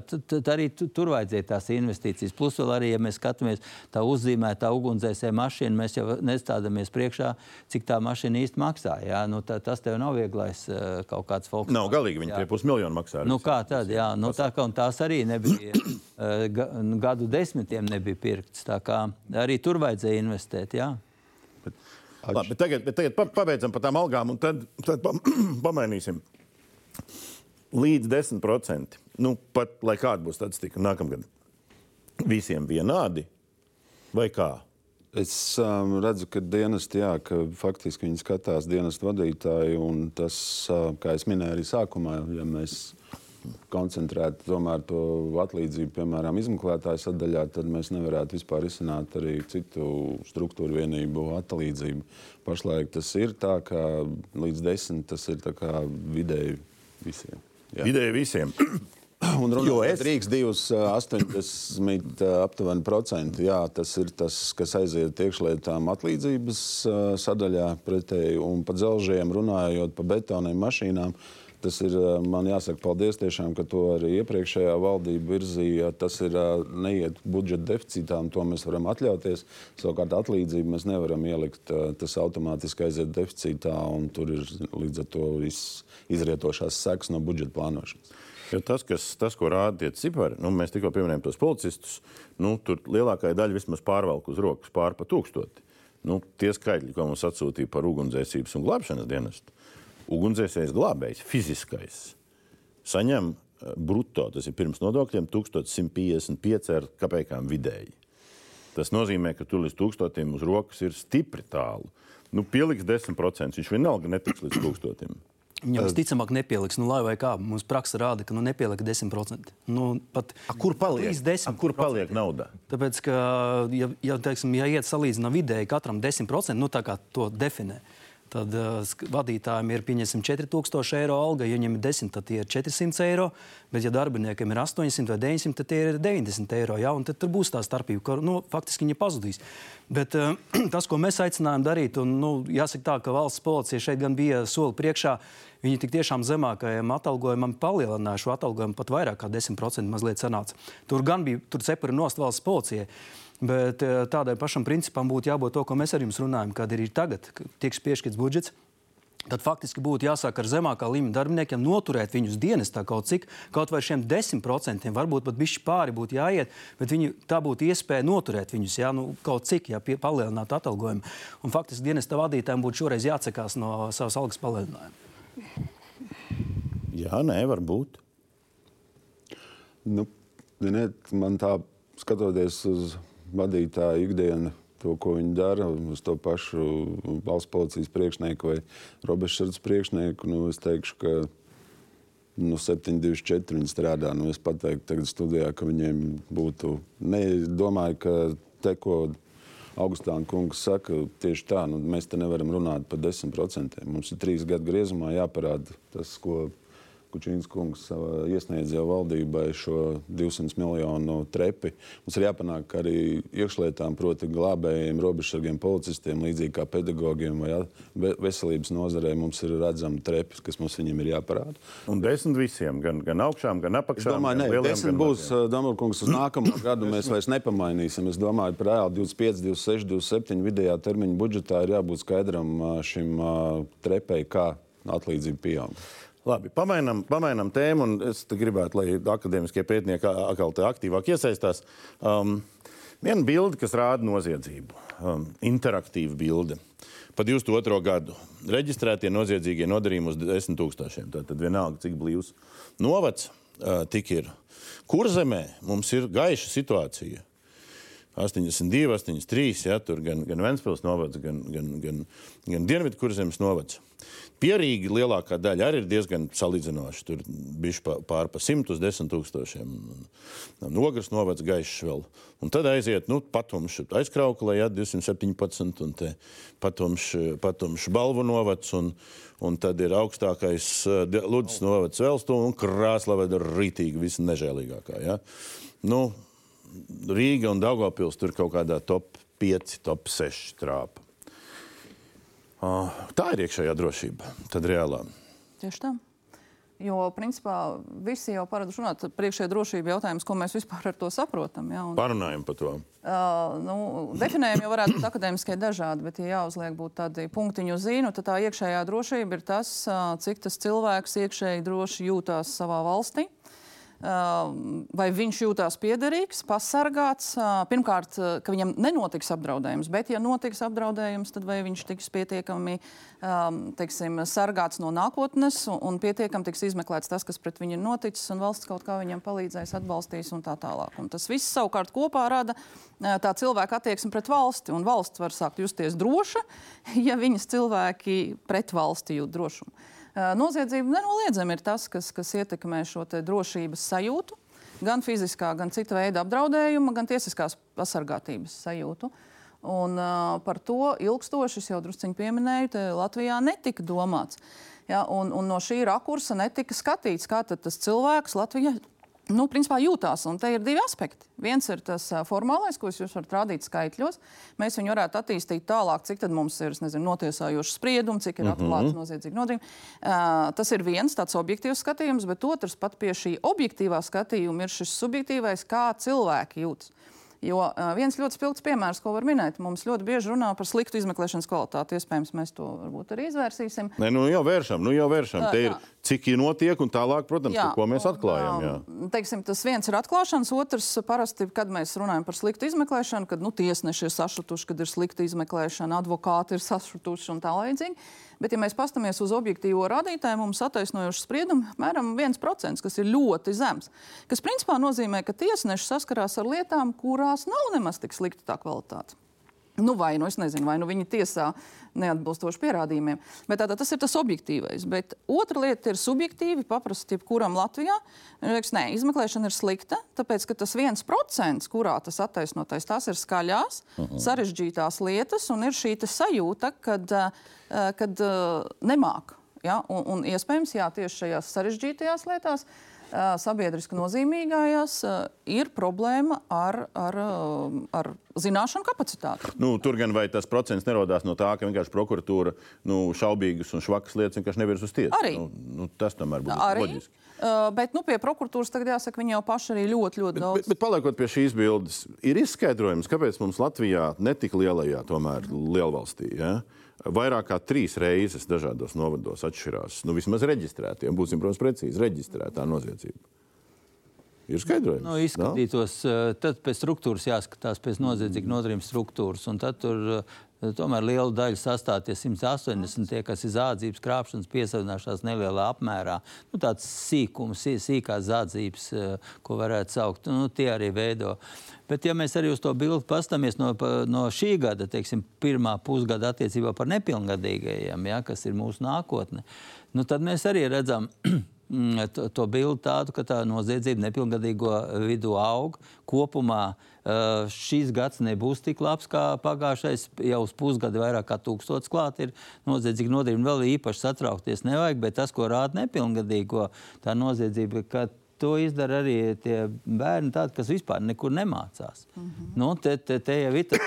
arī tu- tur vajadzēja tās investīcijas. Plus vēl arī, ja mēs skatāmies tā uzzīmētā ugunsdzēsēja mašīna, mēs jau nestādamies priekšā, cik tā mašīna īsti maksā. Ja? Nu, tā, tas tev nav vieglais eh, kaut kāds folks. Nav galīgi, viņi tie pusmiljonu maksā. Nu, kā tad? Jā, nu, tā kā un tās arī nebija *clears throat* eh, ga, gadu desmitiem nebija pirktas. Tā kā arī tur vajadzēja investēt. Jā. Labi, bet tagad, bet tagad pa- pabeidzam par tām algām, un tad, tad pa, *clears throat* pamainīsim. Līdz 10%. Nu, pat lai kāda būs statistika nākamgad. Visiem vienādi vai kā? Es um, redzu, ka dienesti, jā, ka faktiski viņi skatās dienestu vadītāju. un Tas, uh, kā jau minēju, arī sākumā, ja mēs koncentrētu tomēr to atlīdzību, piemēram, izmeklētāju sadaļā, tad mēs nevarētu vispār izsināt arī citu struktūru vienību atlīdzību. Pašlaik tas ir tā, ka līdz desmit tas ir vidēji visiem. Jā. Ideja visiem. *coughs* Un runājot es- Rīgas divus ā, 80 ā, aptuveni procenti, jā, tas ir tas, kas aiziet iekšlietām atlīdzības sadaļā pretēji. Un par dzelžiem runājot, par betoniem, mašīnām. Tas ir, ā, man jāsaka, paldies tiešām, ka to arī iepriekšējā valdība virzīja. Tas ir ā, neiet budžeta deficītā, un to mēs varam atļauties. Savukārt atlīdzību mēs nevaram ielikt. ā, Tas automātiski aiziet deficītā, un tur ir līdz ar to izrietošās sekas no budžeta plānošanas. Jo tas, kas, tas, ko rāda tie cipari, nu, mēs tikko pieminējām tos policistus, nu, tur lielākā daļa vismaz pārvalk uz rokas pāri pa tūkstoti. Nu, tie skaitļi, ko mums atsūtīja par ugunsdzēsības un glābšanas dienestu, ugunsdzēsējs glābējs, fiziskais, saņem eh, brutto, tas ir pirms nodokļiem, 1155 ar kapekām vidēji. Tas nozīmē, ka tur līdz tūkstotim uz rokas ir stipri tālu. Nu, pieliks 10%, viņš vienalga netiks līdz tūkstotim. Viņam visticamāk nepieliks, nu, lai vai kā. Mums praksa rāda, ka nu, nepieliek 10%. Nu, pat A, kur paliek? līdz 10%. A, kur paliek nauda? Tāpēc, ka, ja, ja, teiksim, ja iet salīdzinām vidēji katram 10%, nu, tā kā to definē, tad uh, vadītājiem ir pieņemsim 4000 eiro alga, ja viņiem ir 10, tad tie ir 400 eiro, bet ja darbiniekam ir 800 vai 900, tad tie ir 90 eiro. Ja? Tad tur būs tā starpība, ka nu, faktiski viņa pazudīs. Bet uh, *clears throat* tas, ko mēs aicinājām darīt, un nu, jāsaka tā, ka valsts policija šeit gan bija soli priekšā, Viņi tik tiešām zemākajam atalgojumam palielināja šo atalgojumu pat vairāk kā 10% mazliet sanāca. Tur gan bija tur cepuri nost valsts policijai. Bet eh, tādai pašam principam būtu jābūt to, ko mēs ar jums runājam, kad ir tagad, kad tiek piešķirts budžets. Tad faktiski būtu jāsāk ar zemākā līmeņa darbiniekiem noturēt viņus dienestā kaut cik, kaut vai šiem 10%, varbūt pat bišķi pāri būtu jāiet, bet viņi, tā būtu iespēja noturēt viņus, jā, nu, kaut cik, ja palielinātu atalgojumu. Un faktiski dienesta vadītājiem būtu šoreiz jāatsakās no savas algas palielinājuma. Jā, nē, varbūt. Nu, ziniet, man tā skatoties uz vadītāju ikdienu, to, ko viņi dara, uz to pašu valsts policijas priekšnieku vai robežsardzes priekšnieku, nu, es teikšu, ka nu, 724 viņi strādā. Nu, es pateiktu, tagad studijā, ka viņiem būtu. Ne, domāju, ka te, ko Augustāna kungs saka, tieši tā, nu, mēs te nevaram runāt par 10%. Mums ir trīs gadu griezumā jāparāda tas, ko Kučīns kungs iesniedz jau valdībai šo 200 miljonu trepi. Mums ir jāpanāk, arī iekšlietām, proti, glābējiem, robežsargiem, policistiem, līdzīgi kā pedagogiem vai ve- veselības nozarē, mums ir redzama trepi, kas mums viņiem ir jāparāda. Un desmit visiem, gan, gan augšām, gan Es apakšām. domāju, gan ka desmit būs maziem. Damarkungs uz nākamo *coughs* gadu. Mēs vairs nepamainīsim. Es domāju, ka reāli 25, 26, 27 vidējā termiņa budžetā ir jābūt skaidram ā, šim ā, trepei, kā atlīdzība pieaug. Labi, pamainām, pamainām tēmu, un es gribētu, lai akadēmiskie pētnieki atkal aktīvāk iesaistās. Um, viena bilde, kas rāda noziedzību, um, interaktīva bilde. Pa 22. gadu reģistrētie noziedzīgie nodarījumi uz 10 tūkstošiem. Tad vienalga, cik blīvs novads uh, tik ir. Kurzemē mums ir gaiša situācija. 82, 83, ja, tur gan, gan Ventspils novads, gan, gan, gan, gan Dienvidu kurzemes novads. Pierīgi lielākā daļa arī ir diezgan salīdzinoša. Tur bija pār pa 100 uz 10 tūkstošiem. Nogras novads gaišs vēl. Un tad aiziet, nu, patumš aizkrauklē, ja, 217, un te patumš, patumš balvu novads, un, un tad ir augstākais uh, Ludus novads Velstu, un Krāslava ir rītīgi visnežēlīgākā. Ja. Nu, Rīga un Daugopils tur kaut kādā top 5, top 6 trāpa. Tā ir iekšējā drošība, tad reālā. Tieši tā. Jo, principā, visi jau paraduši runāt priekšējā drošību jautājums, ko mēs vispār ar to saprotam. Ja? Un, Parunājam par to. uh, nu, definējumi jau varētu būt akadēmiskie dažādi, bet, ja jāuzliek būt tādi punktiņu zīnu, tad tā iekšējā drošība ir tas, cik tas cilvēks iekšēji droši jūtās savā valstī. Vai viņš jūtas piederīgs, pasargāts. Pirmkārt, ka viņam nenotiks apdraudējums, bet, ja notiks apdraudējums, tad vai viņš tiks pietiekami teiksim, sargāts no nākotnes un, pietiekami tiks izmeklēts tas, kas pret viņu ir noticis, un valsts kaut kā viņam palīdzēs, atbalstīs un tā tālāk. Un tas viss savukārt kopā rada tā cilvēka attieksmi pret valsti, un valsts var sākt justies droša, *laughs* ja viņas cilvēki pret valsti jūt drošumu. Noziedzība nenoliedzami ir tas, kas, kas ietekmē šo drošības sajūtu, gan fiziskā, gan cita veida apdraudējuma, gan tiesiskās pasargātības sajūtu. Un, uh, par to ilgstoši, jau druskuļi pieminēju, Latvijā netika domāts. Ja, un, un no šī rakursa netika skatīts, kā tas cilvēks Latvijā nu, principā jūtās. Un te ir divi aspekti. Viens ir tas formālais, ko jūs varat rādīt skaitļos. Mēs viņu varētu attīstīt tālāk, cik mums ir nezinu, notiesājošs spriedums, cik ir atklāts mm -hmm. noziedzīgi nodarījumi. Uh, tas ir viens tāds objektīvs skatījums, bet otrs pat pie šī objektīvā skatījuma ir šis subjektīvais, kā cilvēki jūtas. Jo viens ļoti spilgts piemērs, ko var minēt, mums ļoti bieži runā par sliktu izmeklēšanas kvalitāti. Iespējams, mēs to varbūt arī izvērsīsim. Nē, nu jau vēršam, nu jau vēršam. Te ir cik ir notiek, un tālāk, protams, jā, ko mēs atklājam. Jā. Teiksim, tas viens ir atklāšanas, otrs parasti, kad mēs runājam par sliktu izmeklēšanu, kad nu, tiesneši ir sašutuši, kad ir slikta izmeklēšana, advokāti ir sašutuši un tā līdzīgi. Bet, ja mēs paskatāmies uz objektīvo rādītāju, mums attaisnojuši spriedumu apmēram 1%, kas ir ļoti zems. Tas principā nozīmē, ka tiesneši saskarās ar lietām, kurās nav nemaz tik slikta tā kvalitāte. Nu, vai nu nezinu, vai nu viņi tiesā neatbilstoši pierādījumiem. Bet tātad tas ir tas objektīvais. Bet otra lieta ir subjektīvi paprast jebkuram Latvijā. Liekas, nē, izmeklēšana ir slikta, tāpēc ka tas viens procents, kurā tas attaisnotais, tās ir skaļās, uh mhm. -huh. sarežģītās lietas un ir šī sajūta, kad, eh, kad eh, nemāk. Ja? Un, un iespējams, jā, tieši šajās sarežģītajās lietās sabiedriski nozīmīgajās ir problēma ar, ar, ar zināšanu kapacitāti. Nu, tur gan vai tas procents nerodās no tā, ka vienkārši prokuratūra nu, šaubīgas un švakas lietas vienkārši nevirs uz tiesu. Arī. Nu, nu, tas tomēr būtu arī. loģiski. Uh, bet nu, pie prokuratūras tagad jāsaka, viņi jau paši arī ļoti, ļoti daudz. Bet, bet, bet paliekot pie šīs bildes, ir izskaidrojums, kāpēc mums Latvijā, ne tik lielajā, tomēr lielvalstī, ja, vairāk kā trīs reizes dažādos novados atšķirās. Nu, vismaz reģistrētiem, būsim, protams, precīzi reģistrētā noziedzība. Ir skaidrojums. Nu, izskatītos, no? tad pēc struktūras jāskatās pēc noziedzīga nodarījuma struktūras. Tad tur Tomēr liela daļa sastāv tie 180, tie, kas ir zādzības krāpšanas, piesavināšanās nelielā apmērā. Nu, tāds sīkums, sīkās zādzības, eh, ko varētu saukt, nu, tie arī veido. Bet, ja mēs arī uz to bildi paskatāmies no, no šī gada, teiksim, pirmā pusgada attiecībā par nepilngadīgajiem, ja, kas ir mūsu nākotne, nu, tad mēs arī redzam, *clears throat* to, to bildi tādu, ka tā noziedzība nepilngadīgo vidū aug. Kopumā uh, šīs gads nebūs tik labs kā pagājušais. Jau uz pusgadu vairāk kā tūkstots klāt ir noziedzīgi nodarījumi. Vēl īpaši satraukties nevajag, bet tas, ko rāda nepilngadīgo, tā noziedzība, ka to izdara arī tie bērni, tādi, kas vispār nekur nemācās. Mm -hmm. nu, te, te, te jau ir tas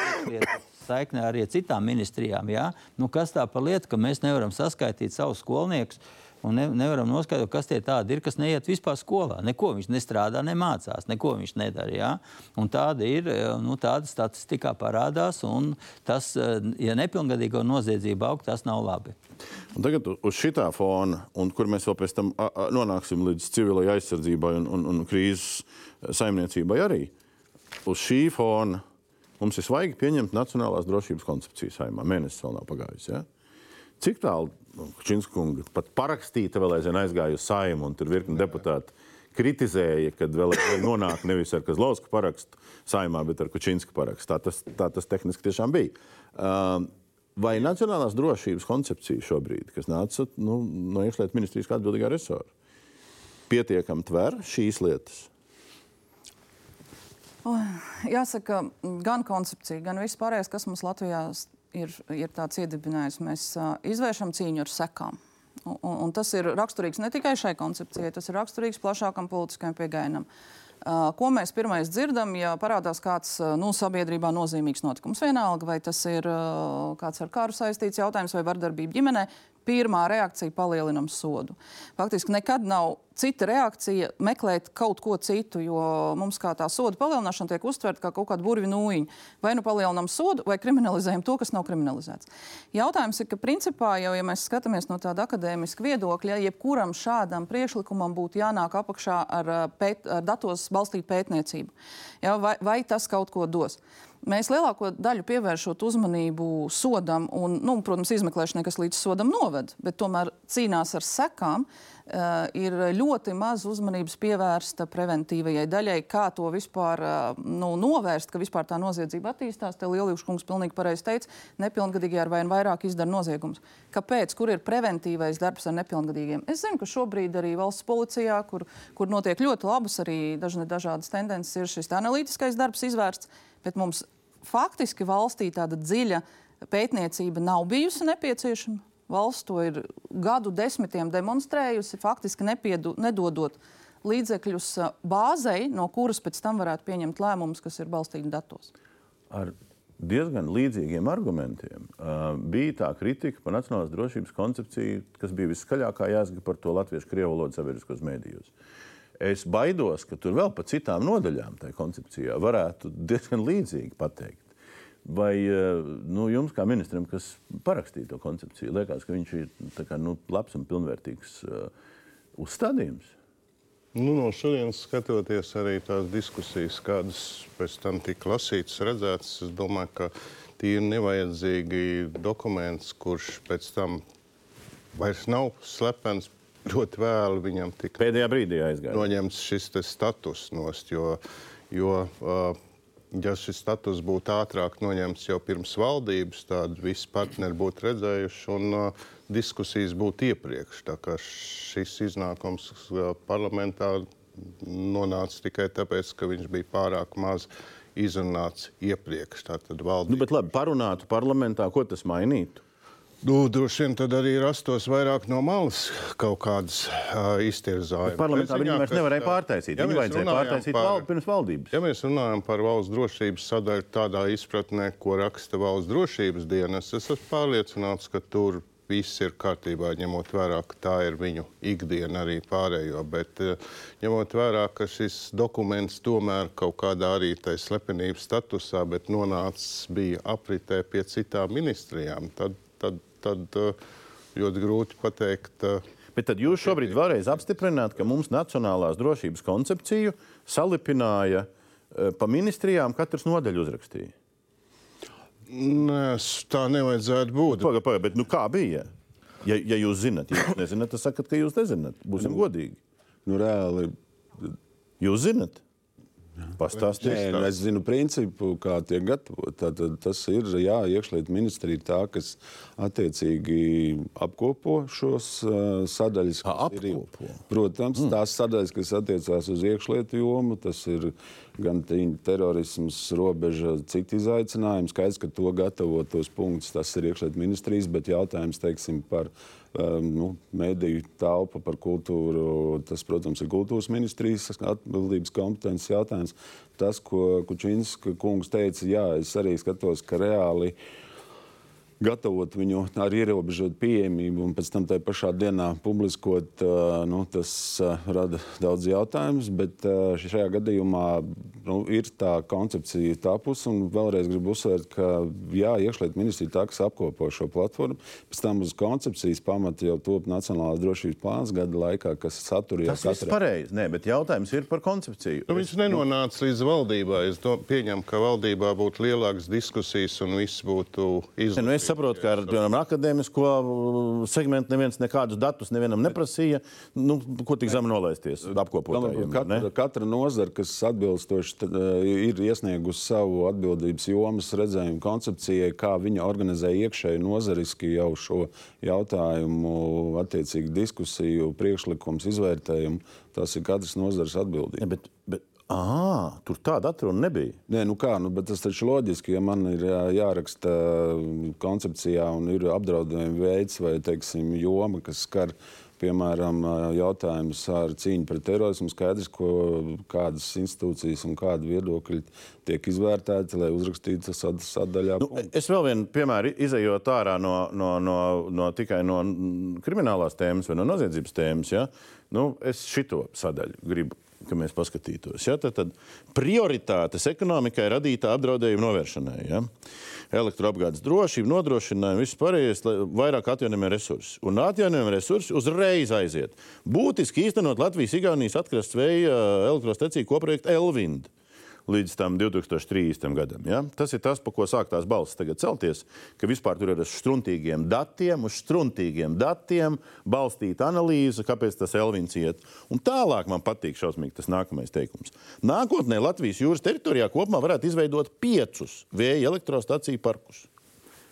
saikne arī ar citām ministrijām. Ja? Nu, kas tā par lietu, ka mēs nevaram saskaitīt savus skolniekus? Un ne, nevaram noskaidrot, kas tie tādi ir, kas neiet vispār skolā. Neko viņš nestrādā, nemācās, neko viņš nedara. Ja? Un tāda ir, nu, tāda statistikā parādās, un tas, ja nepilngadīgo noziedzība aug, tas nav labi. Un tagad uz šitā fona, un kur mēs vēl pēc tam nonāksim līdz civilai aizsardzībai un, un, un krīzes saimniecībai arī, uz šī fona mums ir svaigi pieņemt Nacionālās drošības koncepciju saimā. Mēnesis vēl nav pagājis. Ja? Cik tālu Čīnskunga pat parakstīta, vēl aizvien aizgāja uz saimu, un tur virkni deputāti kritizēja, kad vēl nonāk nevis ar Kazlausku parakstu saimā, bet ar Kučinska parakstu. Tā tas, tā tas tehniski tiešām bija. Uh, vai nacionālās drošības koncepcija šobrīd, kas nāca nu, no iekšlietu ministrijas kā atbildīgā resora, pietiekami tver šīs lietas? Jāsaka, gan koncepcija, gan viss pārējais, kas mums Latvijā ir, ir tāds iedibinājums. Mēs uh, izvēršam cīņu ar sekām. Un, un, tas ir raksturīgs ne tikai šai koncepcijai, tas ir raksturīgs plašākam politiskajam pieejamam. Uh, ko mēs pirmais dzirdam, ja parādās kāds nu, sabiedrībā nozīmīgs notikums? Vienalga, vai tas ir uh, kāds ar karu saistīts jautājums vai vardarbība ģimenē, pirmā reakcija palielinam sodu. Faktiski nekad nav cita reakcija meklēt kaut ko citu, jo mums kā tā soda palielināšana tiek uztverta kā kaut kāda burvju nūjiņa. Vai nu palielinām sodu, vai kriminalizējam to, kas nav kriminalizēts. Jautājums ir, ka principā jau, ja mēs skatāmies no tāda akadēmiska viedokļa, jebkuram šādam priekšlikumam būtu jānāk apakšā ar, pēt, ar datos balstītu pētniecību. Ja, vai, vai tas kaut ko dos? Mēs lielāko daļu pievēršot uzmanību sodam, un, nu, protams, izmeklēšanai, kas līdz sodam noved, bet tomēr cīnās ar sekām. Uh, ir ļoti maz uzmanības pievērsta preventīvajai daļai, kā to vispār uh, nu, novērst, ka vispār tā noziedzība attīstās. Te Lielīgs kungs pilnīgi pareizi teica, nepilngadīgie ar vien vairāk izdara noziegumus. Kāpēc? Kur ir preventīvais darbs ar nepilngadīgiem? Es zinu, ka šobrīd arī valsts policijā, kur, kur notiek ļoti labas arī dažne, dažādas tendences, ir šis analītiskais darbs izvērsts bet mums faktiski valstī tāda dziļa pētniecība nav bijusi nepieciešama. Valsts to ir gadu desmitiem demonstrējusi, faktiski nepiedu, nedodot līdzekļus uh, bāzei, no kuras pēc tam varētu pieņemt lēmumus, kas ir balstīti datos. Ar diezgan līdzīgiem argumentiem uh, bija tā kritika par nacionālās drošības koncepciju, kas bija viskaļākā jāsaka par to latviešu krievu valodu sabiedriskos mēdījos. Es baidos, ka tur vēl pa citām nodaļām tajā koncepcijā varētu diezgan līdzīgi pateikt. Vai uh, nu, jums, kā ministram, kas parakstīja to koncepciju, liekas, ka viņš ir kā, nu, labs un pilnvērtīgs uh, uzstādījums? Nu, no šodienas skatoties arī tās diskusijas, kādas pēc tam tika lasītas, redzētas, es domāju, ka tie ir nevajadzīgi dokuments, kurš pēc tam vairs nav slepens. Ļoti vēlu viņam tika pēdējā brīdī aizgāja. Noņemts šis status nost, jo, jo uh, ja šis status būtu ātrāk noņemts jau pirms valdības, tad visi partneri būtu redzējuši un uh, diskusijas būtu iepriekš. Šis iznākums uh, parlamentā nonāca tikai tāpēc, ka viņš bija pārāk maz izrunāts iepriekš. Tātad valdība... Nu, bet labi, parunātu parlamentā, ko tas mainītu? Nu, droši vien tad arī rastos vairāk no malas kaut kādas uh, iztirzājumas. Parlamentā viņi vairs nevarēja pārtaisīt. Ja viņi vajadzēja pārtaisīt par, val, pirms valdības. Ja mēs runājam par valsts drošības sadaļu tādā izpratnē, ko raksta valsts drošības dienas, es esmu pārliecināts, ka tur viss ir kārtībā, ņemot vērā, ka tā ir viņu ikdiena arī pārējo. Bet ņemot vērā, ka šis dokuments tomēr kaut kādā arī tai slepenības statusā, bet nonācis bija apritē pie citām ministrijām, tad, tad tad eh, ļoti grūti pateikt. Eh, Bet tad jūs šobrīd vēlreiz apstiprināt, ka mums nacionālās drošības koncepciju salipināja eh, pa ministrijām, katrs nodaļu uzrakstīja. Nē, tā nevajadzētu būt. Pagaid, pagaid, bet nu kā bija? Ja, ja jūs zinat, ja jūs nezināt, tad sakat, ka jūs nezināt. Būsim nu, godīgi. Nu, reāli. Jūs zinat? Pastāstiet, nu, es zinu principu, kā tiek gatavot. Tad, tas ir jā, iekšlietu ministrija tā, kas attiecīgi apkopo šos uh, sadaļas. Apkopo. Ir, protams, mm. tās sadaļas, kas attiecās uz iekšlietu jomu, tas ir gan terorisms, robeža, citi izaicinājumi. Skaidrs, ka to gatavot tos punktus, tas ir iekšlietu ministrijas, bet jautājums, teiksim, par nu, mediju telpu, par kultūru. Tas, protams, ir kultūras ministrijas atbildības kompetences jautājums. Tas, ko Kučinska kungs teica, jā, es arī skatos, ka reāli uh, gatavot viņu ar ierobežotu pieejamību un pēc tam tajā pašā dienā publiskot, nu, tas rada daudz jautājumus. Bet šajā gadījumā nu, ir tā koncepcija tapusi. Un vēlreiz gribu uzsvērt, ka jā, iekšlietu ministrija tā, kas apkopo šo platformu, pēc tam uz koncepcijas pamata jau top Nacionālās drošības plāns gada laikā, kas satur jau tādu. Tas ir pareizi, Nē, bet jautājums ir par koncepciju. Nu, viņš nenonāca līdz valdībai. Es pieņemu, ka valdībā būtu lielākas diskusijas un viss būtu izlaists. Saprotu, ka ar piemēram, akadēmisko segmentu neviens nekādus datus nevienam neprasīja. Nu, ko tik zem nolaisties? Apkopotājiem, katra, ne? katra nozara, kas atbilstoši uh, ir iesniegusi savu atbildības jomas redzējumu koncepcijai, kā viņa organizē iekšēji nozariski jau šo jautājumu, attiecīgi diskusiju, priekšlikums, izvērtējumu. Tas ir katras nozares atbildība. Ja, bet, bet Ah, tur tāda atruna nebija. Nē, nu kā, nu, tas taču loģiski, ja man ir jāraksta koncepcijā un ir apdraudējuma veids vai teiksim, joma, kas skar piemēram jautājums ar cīņu pret terorismu. Skaidrs, ko, kādas institūcijas un kādi viedokļi tiek izvērtēti, lai uzrakstītu sadaļā. Nu, es vēl vienu piemēru izējot ārā no, no, no, no tikai no kriminālās tēmas vai no noziedzības tēmas. Ja? Nu, es šito sadaļu gribu ka mēs paskatītos. Ja? Tad, tad prioritātes ekonomikai radītā apdraudējuma novēršanai. Ja? Elektroapgādes drošība, nodrošinājuma, viss pārējais, vairāk atjaunojamie resursi. Un atjaunojamie resursi uzreiz aiziet. Būtiski īstenot Latvijas-Igaunijas atkrastes vēja elektrostaciju koprojektu Elvindu līdz tam 2030. gadam. Ja? Tas ir tas, pa ko sāk tās balss tagad celties, ka vispār tur ir uz struntīgiem datiem, uz struntīgiem datiem balstīta analīze, kāpēc tas Elvins iet. Un tālāk man patīk šausmīgi tas nākamais teikums. Nākotnē Latvijas jūras teritorijā kopumā varētu izveidot piecus vēja elektrostaciju parkus.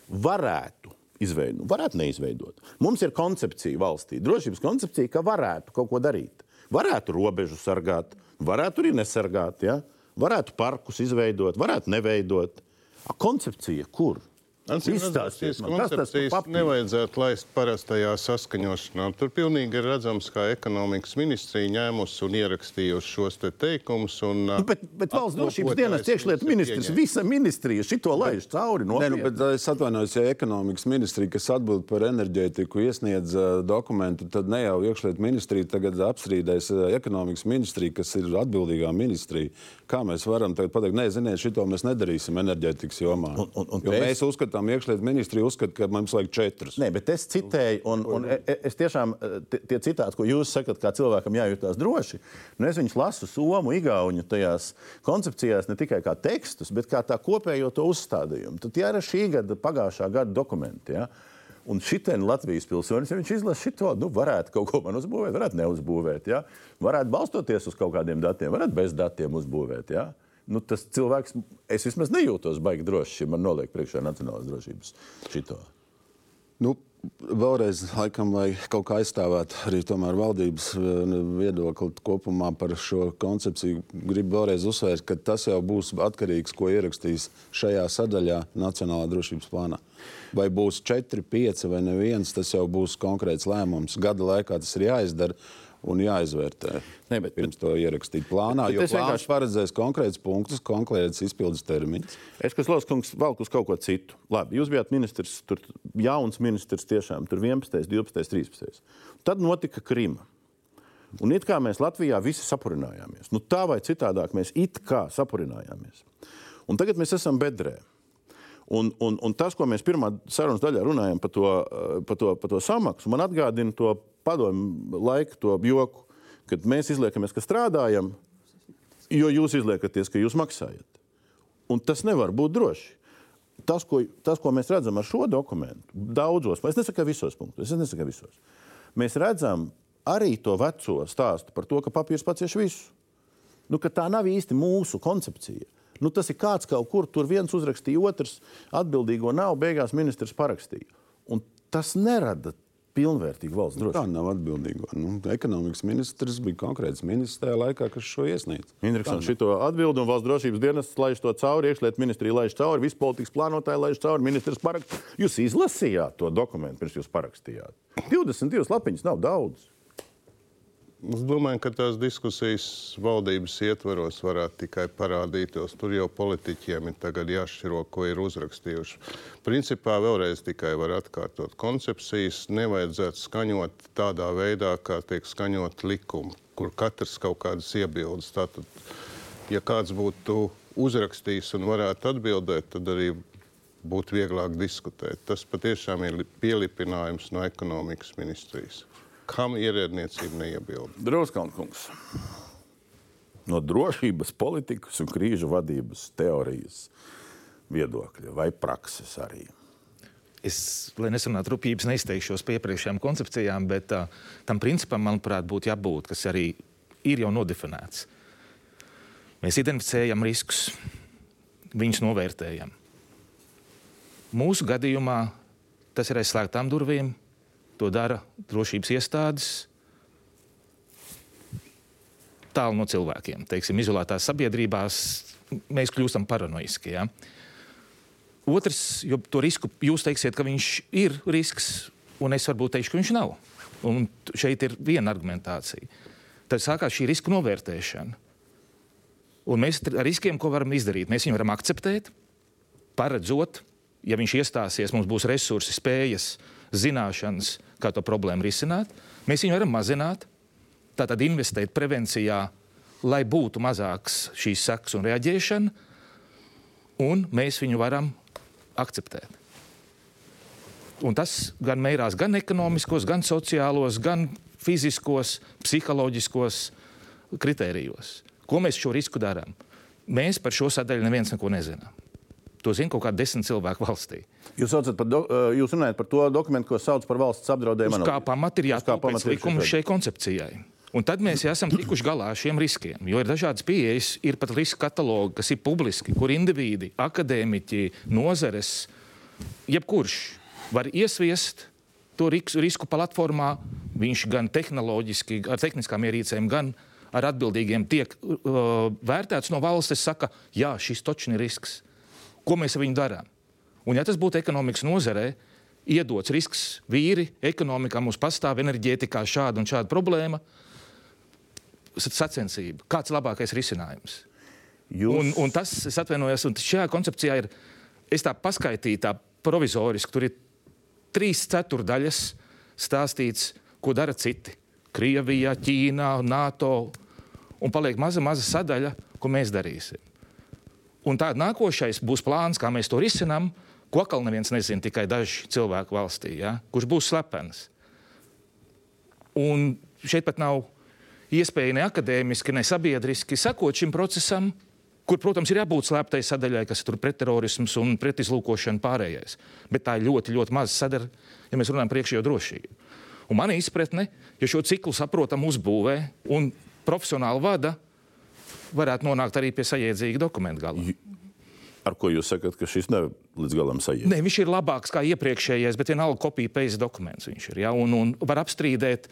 Varētu izveidot, varētu neizveidot. Mums ir koncepcija valstī, drošības koncepcija, ka varētu kaut ko darīt. Varētu robežu sargāt, varētu arī nesargāt. Ja? Varētu parkus izveidot, varētu neveidot. A, koncepcija kur? Izstāstiet man, kas tas papīru? nevajadzētu laist parastajā saskaņošanā. Tur pilnīgi ir redzams, kā ekonomikas ministrija ņēmusi un ierakstījusi šos te teikumus. Un, Nu, bet, bet valsts drošības dienas iekšlietu ministrs, visa ministrija šito laiž cauri. Nē, nu, bet es atvainojos, ja ekonomikas ministrija, kas atbild par enerģētiku, iesniedz uh, dokumentu, tad ne jau iekšlietu ministrija tagad apstrīdēs uh, ekonomikas ministriju, kas ir atbildīgā ministrija. Kā mēs varam tagad pateikt, nē, ziniet, šito mēs nedarīsim enerģētikas jomā. Un- un- un jo mēs uzskatām, iekšlietu ministrija uzskata, ka mums vajag četras. Nē, bet es citēju, un, un e- e- es tiešām e, tie- citāti, ko jūs sakat, kā cilvēkam jājūtās droši, nu es viņus lasu somu, igauņu tajās koncepcijās ne tikai kā tekstus, bet kā tā kopējo to uzstādījumu. Tad tie ir šī gada, pagājušā gada dokumenti. Ja? Un šitien Latvijas pilsonis, ja viņš izlasa šo, nu, varētu kaut ko man uzbūvēt, varētu neuzbūvēt. Ja? Varētu balstoties uz kaut kādiem datiem, varētu bez datiem uzbūvēt. Ja? Nu, tas cilvēks, es vismaz nejūtos baigi droši, ja man noliek priekšā nacionālās drošības šito. Nu, vēlreiz, laikam, lai kaut kā aizstāvētu arī valdības eh, viedokli kopumā par šo koncepciju, gribu vēlreiz uzsvērt, ka tas jau būs atkarīgs, ko ierakstīs šajā sadaļā Nacionālā drošības plānā. Vai būs 4, 5 vai neviens, tas jau būs konkrēts lēmums. Gada laikā tas ir jāizdara un jāizvērtē. Ne, bet- pirms to ierakstīt plānā, Bet jo es plāns vienkārši- paredzēs konkrētus punktus, konkrētus izpildes termiņus. Es, kas Loskungs, valku uz kaut ko citu. Labi, jūs bijāt ministrs, tur jauns ministrs tiešām, tur 11, 12, 13. Tad notika Krima. Un it kā mēs Latvijā visi sapurinājāmies. Nu, tā vai citādāk mēs it kā sapurinājāmies. Un tagad mēs esam bedrē. Un, un, un tas, ko mēs pirmā sarunas daļā runājam par to, eh, par to, par to samaksu, man atgādina to padomu laiku, to joku, kad mēs izliekamies, ka strādājam, jo jūs izliekaties, ka jūs maksājat. Un tas nevar būt droši. Tas, ko, tas, ko mēs redzam ar šo dokumentu, daudzos, es nesaku visos punktos, es nesaku visos, mēs redzam arī to veco stāstu par to, ka papīrs pacieš visu. Nu, tā nav īsti mūsu koncepcija. Nu, tas ir kāds kaut kur, tur viens uzrakstīja, otrs atbildīgo nav, beigās ministrs parakstīja. Un tas nerada pilnvērtīgu valsts Tā drošību. nav atbildīga. Nu, ekonomikas ministrs bija konkrēts ministrs tajā laikā, kas šo iesniedz. Interesanti, šito atbildi un valsts drošības dienas laiž to cauri, iekšlietu ministrija laiž cauri, visi politikas plānotāji laiž cauri, ministrs parakst. Jūs izlasījāt to dokumentu, pirms jūs parakstījāt. 22 lapiņas nav daudz. Es domāju, ka tās diskusijas valdības ietvaros varētu tikai parādīties. Tur jau politiķiem ir jāšķiro, ko ir uzrakstījuši. Principā vēlreiz tikai var atkārtot koncepcijas. Nevajadzētu skaņot tādā veidā, kā tiek skaņot likumi, kur katrs kaut kādas iebildes. Tātad, ja kāds būtu uzrakstījis un varētu atbildēt, tad arī būtu vieglāk diskutēt. Tas patiešām ir li- pielipinājums no ekonomikas ministrijas. Kam ierēdniecība neiebilda? Drauskalnkungs. No drošības politikas un krīžu vadības teorijas viedokļa vai prakses arī. Es, lai nesanātu rūpības, neizteikšos par iepriekšējām koncepcijām, bet uh, tam principam, manuprāt, būtu jābūt, kas arī ir jau nodefinēts. Mēs identificējam riskus, viņus novērtējam. Mūsu gadījumā tas ir aiz slēgtām durvīm. To dara drošības iestādes tālu no cilvēkiem. Teiksim, izolētās sabiedrībās mēs kļūstam paranoiski. Ja? Otrs, jo to risku jūs teiksiet, ka viņš ir risks, un es varbūt teikšu, ka viņš nav. Un šeit ir viena argumentācija. Tad sākās šī riska novērtēšana. Un mēs ar riskiem, ko varam izdarīt, mēs viņu varam akceptēt, paredzot, ja viņš iestāsies, mums būs resursi, spējas, zināšanas, kā to problēmu risināt. Mēs viņu varam mazināt, tātad investēt prevencijā, lai būtu mazāks šīs sekas un reaģēšana, un mēs viņu varam akceptēt. Un tas gan mērās gan ekonomiskos, gan sociālos, gan fiziskos, psiholoģiskos kritērijos. Ko mēs šo risku darām? Mēs par šo sadaļu neviens neko nezinām. To zina kaut kādi desmit cilvēki valstī. Jūs, par do, eh, jūs runājat par to dokumentu, ko sauc par valsts apdraudējumu. Kā pamata ir likuma šis šai koncepcijai. Un tad mēs esam tikuši galā ar šiem riskiem. Jo ir dažādas pieejas, ir pat riska katalogi, kas ir publiski, kur indivīdi, akadēmiķi, nozares, jebkurš var iesviest to risku, platformā. Viņš gan tehnoloģiski, ar tehniskām ierīcēm, gan ar atbildīgiem tiek uh, vērtēts no valsts. Saka, jā, šis točs ir risks. Ko mēs ar viņu darām? Un, ja tas būtu ekonomikas nozarē, iedots risks vīri, ekonomikā mums pastāv enerģētikā šāda un šāda problēma, sacensība. Kāds ir labākais risinājums? Jūs... Un, un tas, es atvainojos, un šajā koncepcijā ir, es tā paskaitīju, tā provizoriski, tur ir trīs ceturdaļas stāstīts, ko dara citi. Krievijā, Ķīnā, NATO. Un paliek maza, maza sadaļa, ko mēs darīsim. Un tā nākošais būs plāns, kā mēs to risinām. Ko atkal neviens nezina, tikai daži cilvēki valstī, ja? kurš būs slepens. Un šeit pat nav iespēja ne akadēmiski, ne sabiedriski sekot šim procesam, kur, protams, ir jābūt slēptai sadaļai, kas ir pretterorisms un pretizlūkošana pārējais. Bet tā ir ļoti, ļoti maza sadaļa, ja mēs runājam par iekšējo drošību. Un mana izpratne, ja šo ciklu saprotam uzbūvē un profesionāli vada, varētu nonākt arī pie sajēdzīga dokumentu gala. Ar ko jūs sakat, ka šis nav līdz galam sajūta? Nē, viņš ir labāks kā iepriekšējais, bet vienalga kopija pēc dokuments viņš ir. Ja? Un, un var apstrīdēt,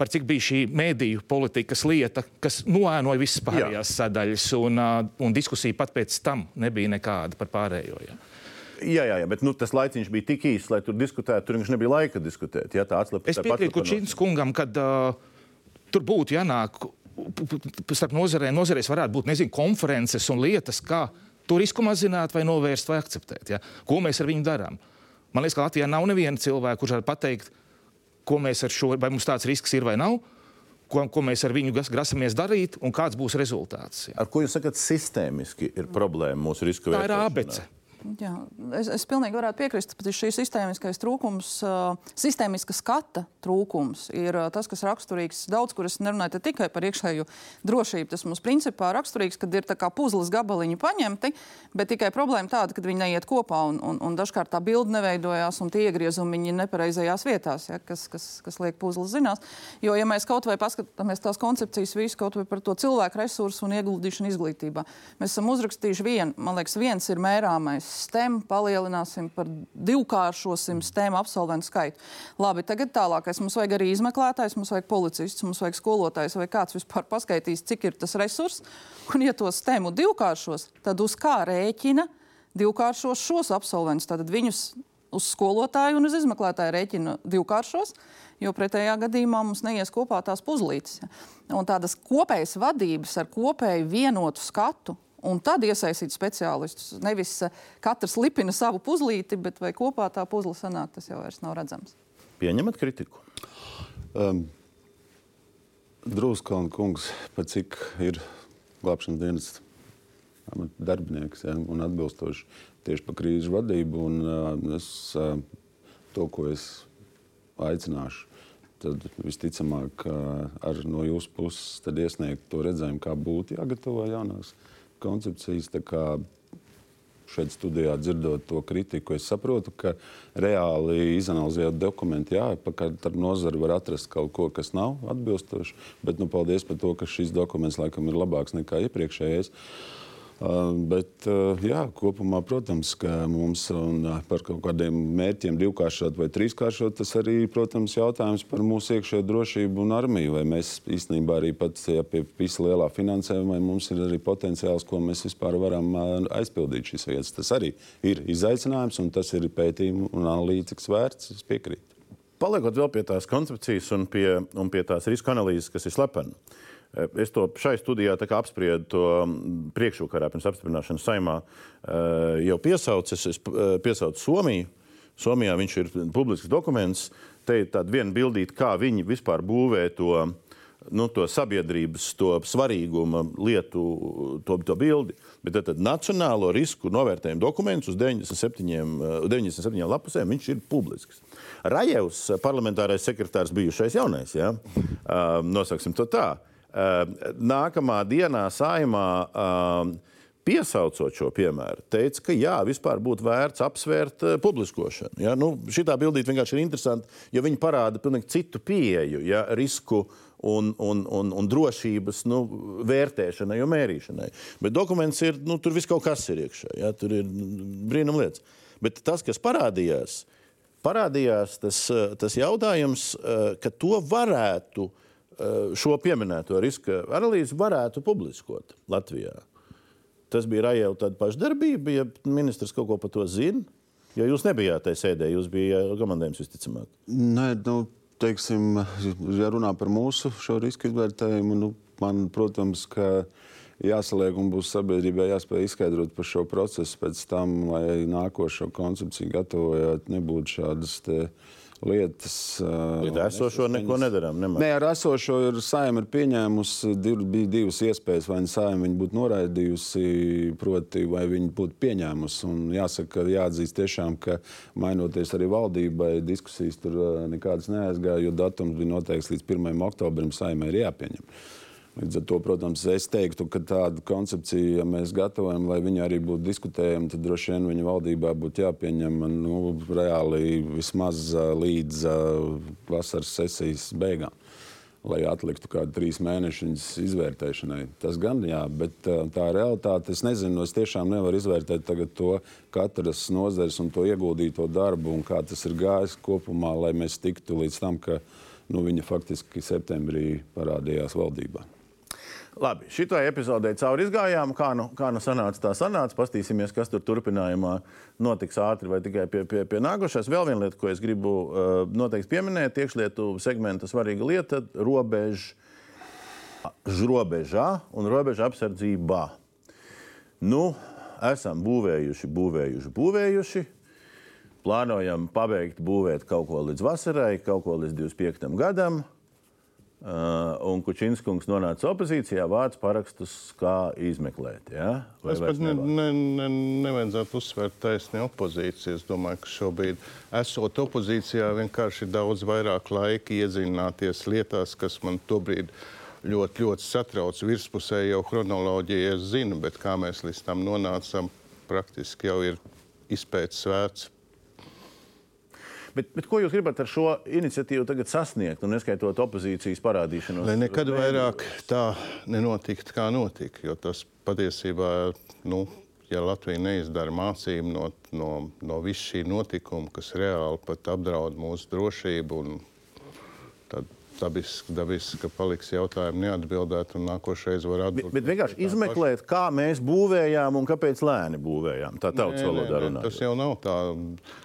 par cik bija šī mēdīju politikas lieta, kas noēnoja visas pārējās Jā. sadaļas, un, un diskusija pat pēc tam nebija nekāda par pārējo. Ja? Jā, jā, jā, bet nu, tas laiciņš bija tik īss, lai tur diskutētu. Tur viņš nebija laika diskutēt. Jā, tā atslēpa. Es piekrītu Kučīnas kungam, kad uh, tur būtu jānāk starp nozarēm. Nozarēs varētu būt nezinu, konferences un lietas, kā to risku mazināt, vai novērst, vai akceptēt. Ja? Ko mēs ar viņu darām? Man liekas, ka Latvijā nav neviena cilvēka, kurš var pateikt, ko mēs ar šo, vai mums tāds risks ir vai nav. Ko, ko mēs ar viņu grasamies darīt un kāds būs rezultāts. Ja. Ar ko jūs sakat, sistēmiski ir problēma mūsu risku vērtēšanā? Tā ir abece. Jā, es, es pilnīgi varētu piekrist, ka šī sistēmiskais trūkums, sistēmiska skata trūkums ir tas, kas raksturīgs daudz, kur es nerunāju tikai par iekšējo drošību. Tas mums principā raksturīgs, kad ir puzles gabaliņi paņemti, bet tikai problēma tāda, ka viņi neiet kopā un, un, un dažkārt tā bilde neveidojās un tie iegriezumi ir nepareizajās vietās, ja, kas, kas, kas liek puzles zinās. Jo, ja mēs kaut vai paskatāmies tās koncepcijas visu kaut vai par to cilvēku resursu un ieguldīšanu izglītībā, mēs esam uzrakstījuši vienu, man liekas, viens ir mērāmais STEM, palielināsim par divkāršosim STEM absolventu skaitu. Labi, tagad tālākais. Mums vajag arī izmeklētājs, mums vajag policists, mums vajag skolotājs vai kāds vispār paskaitīs, cik ir tas resurs. Un, ja to STEM divkāršos, tad uz kā rēķina divkāršos šos absolventus? Tad viņus uz skolotāju un uz izmeklētāju rēķina divkāršos, jo pretējā gadījumā mums neies kopā tās puzlītes. Un tādas kopējas vadības ar kopēju vienotu skatu un tad iesaistīt speciālistus. Nevis eh, katrs lipina savu puzlīti, bet vai kopā tā puzle sanāk, tas jau vairs nav redzams. Pieņemat kritiku? Um, Druskalna kungs, pat cik ir glābšanas dienas darbinieks ja, un atbilstoši tieši par krīžu vadību. Un, uh, es, uh, to, ko es aicināšu, tad visticamāk uh, ar no jūsu puses iesniegt to redzējumu, kā būtu jāgatavo jaunās koncepcijas. Šeit studijā dzirdot to kritiku, es saprotu, ka reāli izanalizējot dokumentu, jā, par katru nozari var atrast kaut ko, kas nav atbilstoši. Bet nu, paldies par to, ka šis dokuments laikam ir labāks nekā iepriekšējais. Uh, Bet, jā, kopumā, protams, ka mums par kaut kādiem mērķiem divkāršot vai trīskāršot, tas arī, protams, jautājums par mūsu iekšējo drošību un armiju. Vai mēs īstenībā arī pat ja pie visa lielā finansējuma, vai mums ir arī potenciāls, ko mēs vispār varam aizpildīt šīs vietas. Tas arī ir izaicinājums un tas ir pētījumu un analītikas vērts. Es piekrītu. Paliekot vēl pie tās koncepcijas un pie, un pie tās riska analīzes, kas ir slepena. Eh, es to šai studijā apspriedu to mm, priekšvakarā pirms apstiprināšanas saimā. Eh, jau piesaucis, es eh, piesaucu Somiju. Somijā viņš ir publisks dokuments. Te ir tāda viena bildīte, kā viņi vispār būvē to, nu, to sabiedrības, to svarīguma lietu, to, to bildi. Bet tad, tad nacionālo risku novērtējumu dokuments uz 97, 97 lapusēm viņš ir publisks. Rajevs, parlamentārais sekretārs, bijušais jaunais, ja? nosaksim to tā nākamā dienā saimā ehm, piesaucot šo piemēru, teica, ka jā, vispār būtu vērts apsvērt uh, publiskošanu. Ja? Nu, šī bildīte vienkārši ir interesanta, jo viņi parāda pilnīgi citu pieeju ja? risku un, un, un, un drošības nu, vērtēšanai un mērīšanai. Bet dokuments ir, nu, tur viss kaut kas ir iekšā, ja? tur ir brīnum lietas. Bet tas, kas parādījās, parādījās tas, eh, tas jautājums, eh, ka to varētu Eh, šo pieminēto riska analīzi varētu publiskot Latvijā. Tas bija Rajēva tāda pašdarbība, ja ministrs kaut ko par to zina. Jo jūs nebijāt tajā sēdē, jūs bijāt komandējums visticamāk. Nē, nu, teiksim, ja runā par mūsu šo risku izvērtējumu, nu, man, protams, ka jāsaliek un būs sabiedrībai jāspēj izskaidrot par šo procesu pēc tam, lai nākošo koncepciju gatavojot, nebūtu šādas te, uh, lietas. Līdz esošo neko nedarām. Nemaz. Nē, ar esošo ir saima ir pieņēmusi, div, bija divas iespējas, vai nu saima viņu būtu noraidījusi, proti, vai viņi būtu pieņēmusi. Un jāsaka, ka jāatzīst tiešām, ka mainoties arī valdībai, diskusijas tur nekādas neaizgāja, jo datums bija noteikts līdz 1. oktobrim saimai ir jāpieņem. Līdz ar to, protams, es teiktu, ka tādu koncepciju, ja mēs gatavojam, lai viņi arī būtu diskutējami, tad droši vien viņa valdībā būtu jāpieņem nu, reāli vismaz līdz vasaras sesijas beigām. Lai atliktu kādu trīs mēnešu izvērtēšanai. Tas gan jā, bet tā realitāte, es nezinu, es tiešām nevaru izvērtēt to katras nozares un to ieguldīto darbu un kā tas ir gājis kopumā, lai mēs tiktu līdz tam, ka nu, viņa faktiski septembrī parādījās valdībā. Labi, šitai epizodē cauri izgājām. Kā nu, kā nu sanāca, tā sanāca. Pastīsimies, kas tur turpinājumā notiks ātri vai tikai pie, pie, pie nākošās. Vēl viena lieta, ko es gribu uh, noteikti pieminēt, iekšlietu segmenta svarīga lieta - robeža, robežā un robeža apsardzībā. Nu, esam būvējuši, būvējuši, būvējuši. Plānojam pabeigt būvēt kaut ko līdz vasarai, kaut ko līdz 25. gadam. Uh, un Kučinskungs nonāca opozīcijā, vāc parakstus, kā izmeklēt. Ja? Vai es pat ne, ne, ne, nevajadzētu uzsvērt taisni opozīciju. Es domāju, ka šobrīd, esot opozīcijā, vienkārši ir daudz vairāk laika iedziļināties lietās, kas man tobrīd ļoti, ļoti satrauc. Virspusē jau chronoloģija es zinu, bet kā mēs līdz tam nonācām, praktiski jau ir izpētes vērts. Bet, bet ko jūs gribat ar šo iniciatīvu tagad sasniegt, un neskaitot opozīcijas parādīšanos? Lai nekad vairāk tā nenotiktu, kā notika. Jo tas patiesībā, nu, ja Latvija neizdara mācību no, no, no visa šī notikuma, kas reāli apdraud mūsu drošību, tad dabiski, dabiski, ka paliks jautājumi neatbildēti un nākošais var atbildēt. Bet, bet vienkārši izmeklēt, kā mēs būvējām un kāpēc lēni būvējām. Tā tautas valodā runā. Tas jau nav tā,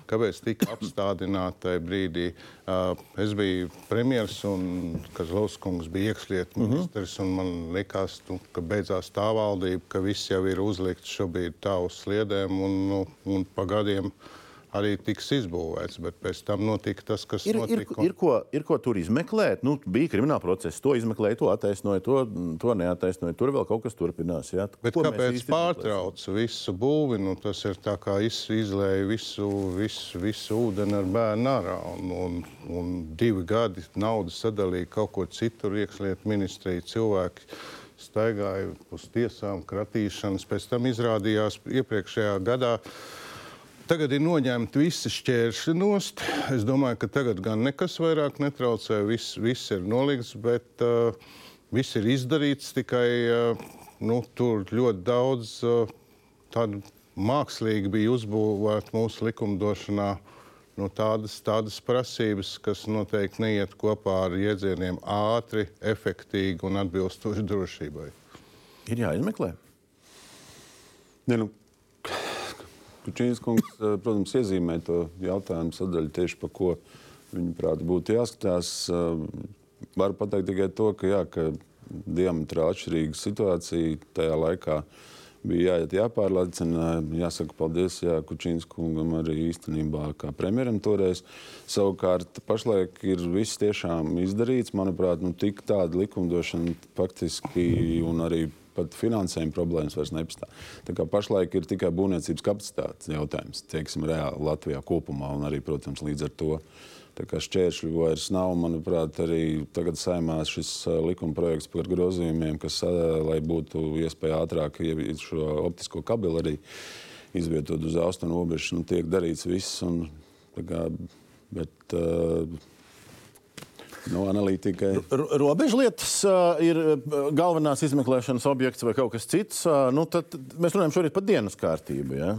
kāpēc tika *coughs* apstādināti tajā brīdī. Uh, es biju premjers un Kazlauskungs bija iekšlietu mhm. ministrs uh -huh. un man likās, nu, ka beidzās tā valdība, ka viss jau ir uzlikts šobrīd tā uz sliedēm un, nu, un pa gadiem arī tiks izbūvēts. Bet pēc tam notika tas, kas ir. Notika. Ir, ir, ko, ir ko tur izmeklēt. Nu, bija krimināla process, to izmeklēja, to attaisnoja, to, to neattaisnoja. Tur vēl kaut kas turpinās. Jā. Bet ko kāpēc pārtrauc visu būvi? Nu, tas ir tā kā izlēja visu, visu, visu ūdeni ar bērnu ārā. Un, un, un divi gadi naudu sadalīja kaut ko citur, iekšlietu ministrija cilvēki staigāja uz tiesām, kratīšanas. Pēc tam izrādījās iepriekšējā gadā, Tagad ir noņemti visi šķēršļi nost. Es domāju, ka tagad gan nekas vairāk netraucē. Viss, viss ir nolikts, bet uh, viss ir izdarīts. Tikai uh, nu, tur ļoti daudz uh, tādu mākslīgi bija uzbūvēta mūsu likumdošanā. Nu, tādas, tādas prasības, kas noteikti neiet kopā ar iedzieniem ātri, efektīvi un atbilstoši drošībai. Ir jāizmeklē. Ne, nu, Kučīns kungs, protams, iezīmē to jautājumu sadaļu tieši par ko viņuprāt būtu jāskatās. Varu pateikt tikai to, ka, jā, ka diametrāli atšķirīga situācija tajā laikā bija jāiet jāpārliecina. Jāsaka paldies jā, Kučīns kungam arī īstenībā kā premjeram toreiz. Savukārt pašlaik ir viss tiešām izdarīts. Manuprāt, nu, tik tāda likumdošana faktiski un arī pat finansējuma problēmas vairs nepastāv. Tā kā pašlaik ir tikai būvniecības kapacitātes jautājums, teiksim, reāli Latvijā kopumā un arī, protams, līdz ar to. Tā kā šķēršļu vairs nav, manuprāt, arī tagad saimās šis likuma projekts par grozījumiem, kas, lai būtu iespēja ātrāk šo optisko kabeli arī izvietot uz austrumu robežas, nu, tiek darīts viss. Un, kā, bet, uh, No analītikai. Robežlietas uh, ir galvenās izmeklēšanas objekts vai kaut kas cits. Uh, nu, tad mēs runājam šorīt par dienas kārtību. Ja?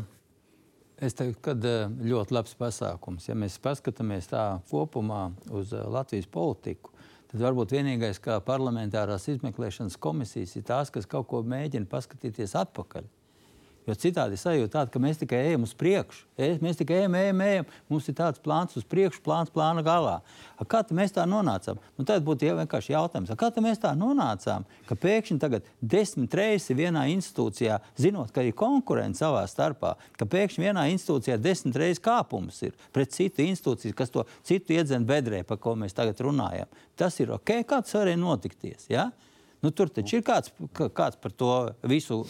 Es teiktu, ka ļoti labs pasākums. Ja mēs paskatāmies tā kopumā uz Latvijas politiku, tad varbūt vienīgais, kā parlamentārās izmeklēšanas komisijas, ir tās, kas kaut ko mēģina paskatīties atpakaļ. Jo citādi sajūta tāda, ka mēs tikai ejam uz priekšu. Mēs tikai ejam, ejam, ejam. Mums ir tāds plāns uz priekšu, plāns plāna galā. A, kā mēs tā nonācām? Nu, tad būtu jau vienkārši jautājums, a, kā mēs tā nonācām, ka pēkšņi tagad desmit reizes vienā institūcijā, zinot, ka ir konkurence savā starpā, ka pēkšņi vienā institūcijā desmit reizes kāpums ir pret citu institūciju, kas to citu iedzen bedrē, par ko mēs tagad runājam. Tas ir ok, kā tas varēja notikties. Ja? Nu, tur taču ir kāds, kāds par to visu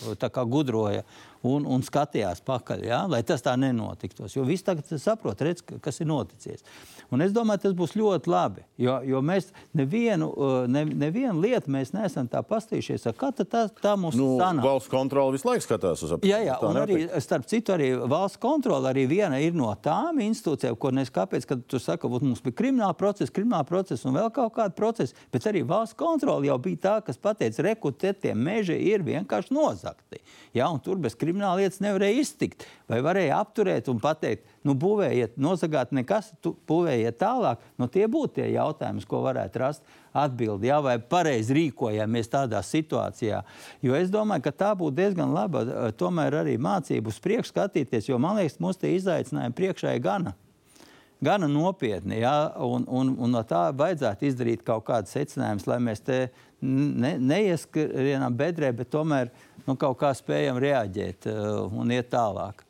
gudroja un, un skatījās pakaļ, ja? lai tas tā nenotiktos. Jo viss tagad saprot, redz, kas ir noticis. Un es domāju, tas būs ļoti labi, jo, jo mēs nevienu, uh, ne, nevienu lietu mēs neesam tā pastījušies. Kā tā, tā, mums nu, sanāk? Valsts kontrole visu laiku skatās uz apgabalu. Jā, jā, un arī, starp citu, arī valsts kontrole arī viena ir no tām institūcijām, ko nes kāpēc, kad tu saki, ka mums bija krimināla procesa, krimināla procesa un vēl kaut kāda procesa, bet arī valsts kontrole jau bija tā, kas pateica, reku, te tie meži ir vienkārši nozakti. Ja, tur bez krimināla lietas nevarēja iztikt. Vai varēja apturēt un pateikt, nu, būvējiet, nozagāt nekas, tu būvējiet tālāk. Nu, tie būtu tie jautājumi, ko varētu rast atbildi, jā, vai pareizi rīkojamies tādā situācijā. Jo es domāju, ka tā būtu diezgan laba tomēr arī mācību uz priekšu skatīties, jo man liekas, mums tie izaicinājumi priekšā ir gana gana nopietni. Ja? Un, un, un no tā vajadzētu izdarīt kaut kādas secinājumus, lai mēs te ne, neieskrienam bedrē, bet tomēr nu, kaut kā spējam reaģēt uh, un iet tālāk.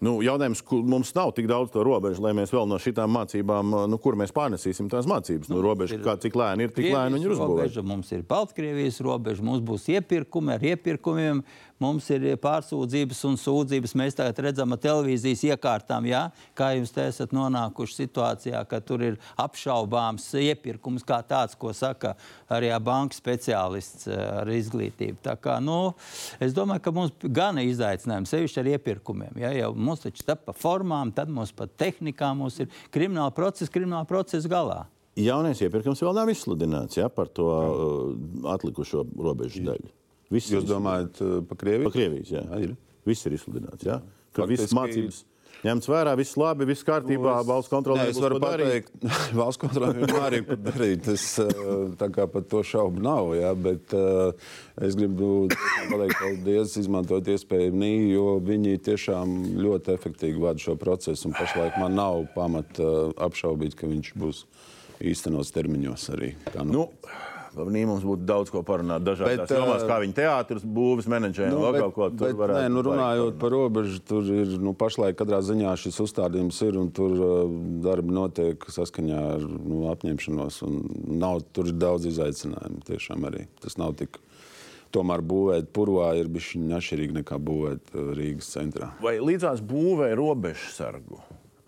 Nu, jautājums, mums nav tik daudz to robežu, lai mēs vēl no šīm mācībām, nu, kur mēs pārnesīsim tās mācības. Nu, nu robeža, ir, kā, cik lēni ir, tik lēni viņi ir uzbūvēti. Mums ir Baltkrievijas robeža, mums būs iepirkumi ar iepirkumiem mums ir pārsūdzības un sūdzības. Mēs tagad redzam televīzijas iekārtām, jā, kā jūs te esat nonākuši situācijā, ka tur ir apšaubāms iepirkums kā tāds, ko saka arī banka speciālists eh, ar izglītību. Tā kā, nu, es domāju, ka mums gan ir izaicinājumi, sevišķi ar iepirkumiem. Ja, jau mums taču tā pa formām, tad mums pa tehnikām mums ir krimināla procesa, krimināla procesa galā. Jaunais iepirkums vēl nav izsludināts ja, par to uh, atlikušo robežu daļu. Viss Jūs domājat uh, par Krieviju? Pa Krievijas, jā. jā ir. Viss ir izsludināts. Jā. Ka visas mācības ņemts vērā, viss labi, viss kārtībā, nu, valsts kontrolē. Es varu pateikt, *laughs* valsts kontrolē vienmēr ir ko darīt. Es uh, tā kā par to šaubu nav, jā, bet uh, es gribu pateikt paldies, izmantot iespēju Nī, jo viņi tiešām ļoti efektīvi vada šo procesu, un pašlaik man nav pamata apšaubīt, ka viņš būs īstenots termiņos arī. Nu, Nī, mums būtu daudz ko parunāt dažādās bet, jomās, kā viņa teātris, būvis menedžēri nu, kaut ko tur varētu. Nē, nu, runājot par robežu, tur ir nu, pašlaik katrā ziņā šis uzstādījums ir un tur uh, darbi notiek saskaņā ar nu, apņemšanos. Nav, tur ir daudz izaicinājumu tiešām arī. Tas nav tik. Tomēr būvēt purvā ir bijis atšķirīgi nekā būvēt Rīgas centrā. Vai līdzās būvē robežu sargu?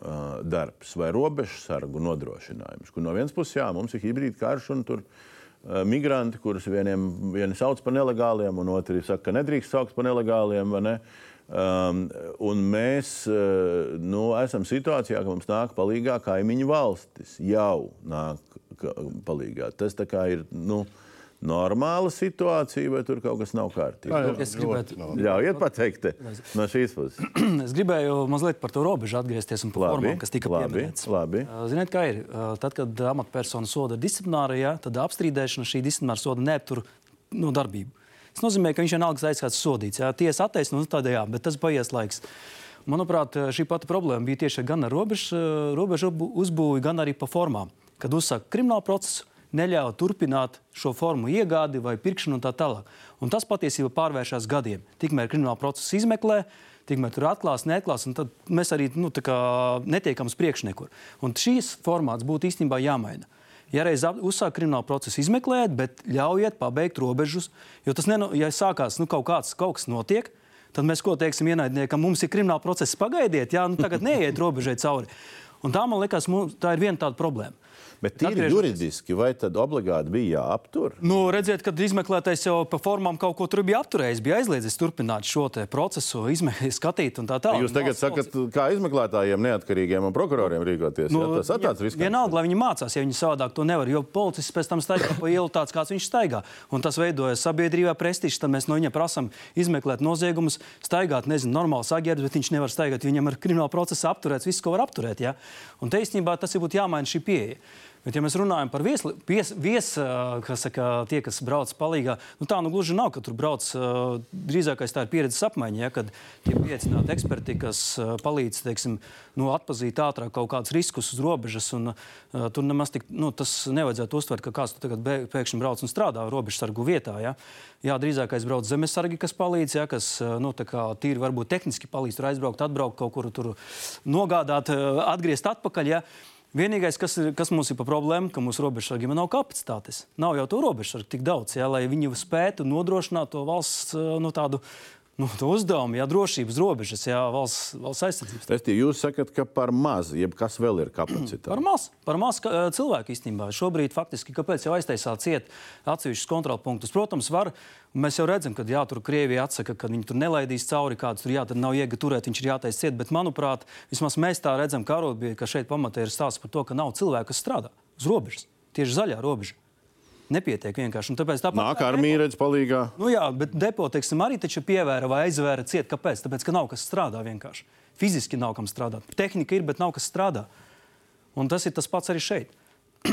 Uh, darbs vai robežu sargu nodrošinājums. Kur no vienas puses, jā, mums ir hibrīda karš, un tur Eh, migranti, kurus vieniem vieni sauc par nelegāliem, un otri saka, ka nedrīkst saukt par nelegāliem. Ne? Um, un mēs uh, nu, esam situācijā, ka mums nāk palīdzīgā kaimiņu valstis. Jau nāk palīdzīgā. Tas ir. Nu, normāla situācija, vai tur kaut kas nav kārtībā? Es gribētu ļaujiet pateikt no šīs puses. *clears throat* es gribēju mazliet par to robežu atgriezties un par labi, formām, kas tika pieminētas. Ziniet, kā ir? Tad, kad amatpersona soda disciplinārajā, tad apstrīdēšana šī disciplināra soda neaptur no darbību. Tas nozīmē, ka viņš vienalga aizskats sodīts. Jā, tiesa attaisno nu, tādējā, bet tas paies laiks. Manuprāt, šī pati problēma bija tieši gan ar robežu, robežu uzbūvi, gan arī pa formām. Kad uzsāk kriminālu procesu, neļauj turpināt šo formu iegādi vai pirkšanu un tā tālāk. Un tas patiesībā pārvēršas gadiem. Tikmēr krimināla procesa izmeklē, tikmēr tur atklās, neatklās, un tad mēs arī nu, netiekam uz priekšu nekur. Un šīs formāts būtu īstenībā jāmaina. Ja reiz uzsāk kriminālu procesu izmeklēt, bet ļaujiet pabeigt robežus, jo tas, neno, ja sākās nu, kaut, kāds, kaut kas notiek, tad mēs ko teiksim ienaidniekam, mums ir krimināla process, pagaidiet, jā, nu, tagad neiet robežai cauri. Un tā man liekas, mums, tā ir viena tāda problēma. Bet tīri juridiski, vai tad obligāti bija jāaptur? Nu, redziet, kad izmeklētais jau pa formām kaut ko tur bija apturējis, bija aizliedzis turpināt šo procesu, *laughs* skatīt un tā tālāk. Jūs tagad sakat, kā izmeklētājiem, neatkarīgiem un prokuroriem rīkoties? Nu, jā, tas ir tāds risks. Vienalga, lai viņi mācās, ja viņi savādāk to nevar, jo policists pēc tam staigā pa ielu tāds, kāds viņš staigā. Un tas veidojas sabiedrībā prestižs, tad mēs no viņa prasām izmeklēt noziegumus, staigāt, nezinu, normāli saģērbs, bet viņš nevar staigāt, viņam ir krimināla procesa apturēts, viss, ko var apturēt. Ja? Un te īstenībā tas ir būtu jāmaina šī pieeja. Bet, ja mēs runājam par viesu, vies, vies, kas saka, tie, kas brauc palīgā, nu tā nu gluži nav, ka tur brauc drīzākais tā ir pieredzes apmaiņa, ja, kad tiek pieaicināti eksperti, kas palīdz teiksim, nu, atpazīt ātrāk kaut kādus riskus uz robežas. Un, uh, tur nemaz tik, nu, tas nevajadzētu uztvert, ka kāds tagad pēkšņi brauc un strādā robežsargu vietā. Ja. Jā, drīzākais brauc zemesargi, kas palīdz, ja, kas nu, tīri varbūt tehniski palīdz tur aizbraukt, atbraukt kaut kur tur nogādāt, atgriezt atpakaļ. Ja. Vienīgais, kas, ir, kas mums ir pa problēmu, ka mūsu robežsargiem nav kapacitātes. Nav jau to robežsargu tik daudz, ja, lai viņi spētu nodrošināt to valsts nu, tādu nu, uzdevumu, ja drošības robežas, ja valsts, valsts aizsardzības. Restīvi, jūs sakat, ka par maz, jeb kas vēl ir kapacitāte? par maz, par maz cilvēku īstenībā. Šobrīd faktiski, kāpēc jau aiztaisāt ciet atsevišķus kontrolpunktus? Protams, var. Mēs jau redzam, ka jā, tur Krievija atsaka, ka viņi tur nelaidīs cauri kādus, tur jā, tad nav iega turēt, viņš ir jātaisa ciet. Bet, manuprāt, vismaz mēs tā redzam, ka arotbiedri, ka šeit pamatē ir stāsts par to, ka nav cilvēku, kas strādā uz robežas. Tieši zaļā robeža nepietiek vienkārši. Un tāpēc tāpat nāk armija redz palīgā. Nu jā, bet depo, teiksim, arī taču pievēra vai aizvēra ciet. Kāpēc? Tāpēc, ka nav kas strādā vienkārši. Fiziski nav kam strādāt. Tehnika ir, bet nav kas strādā. Un tas ir tas pats arī šeit. *clears throat*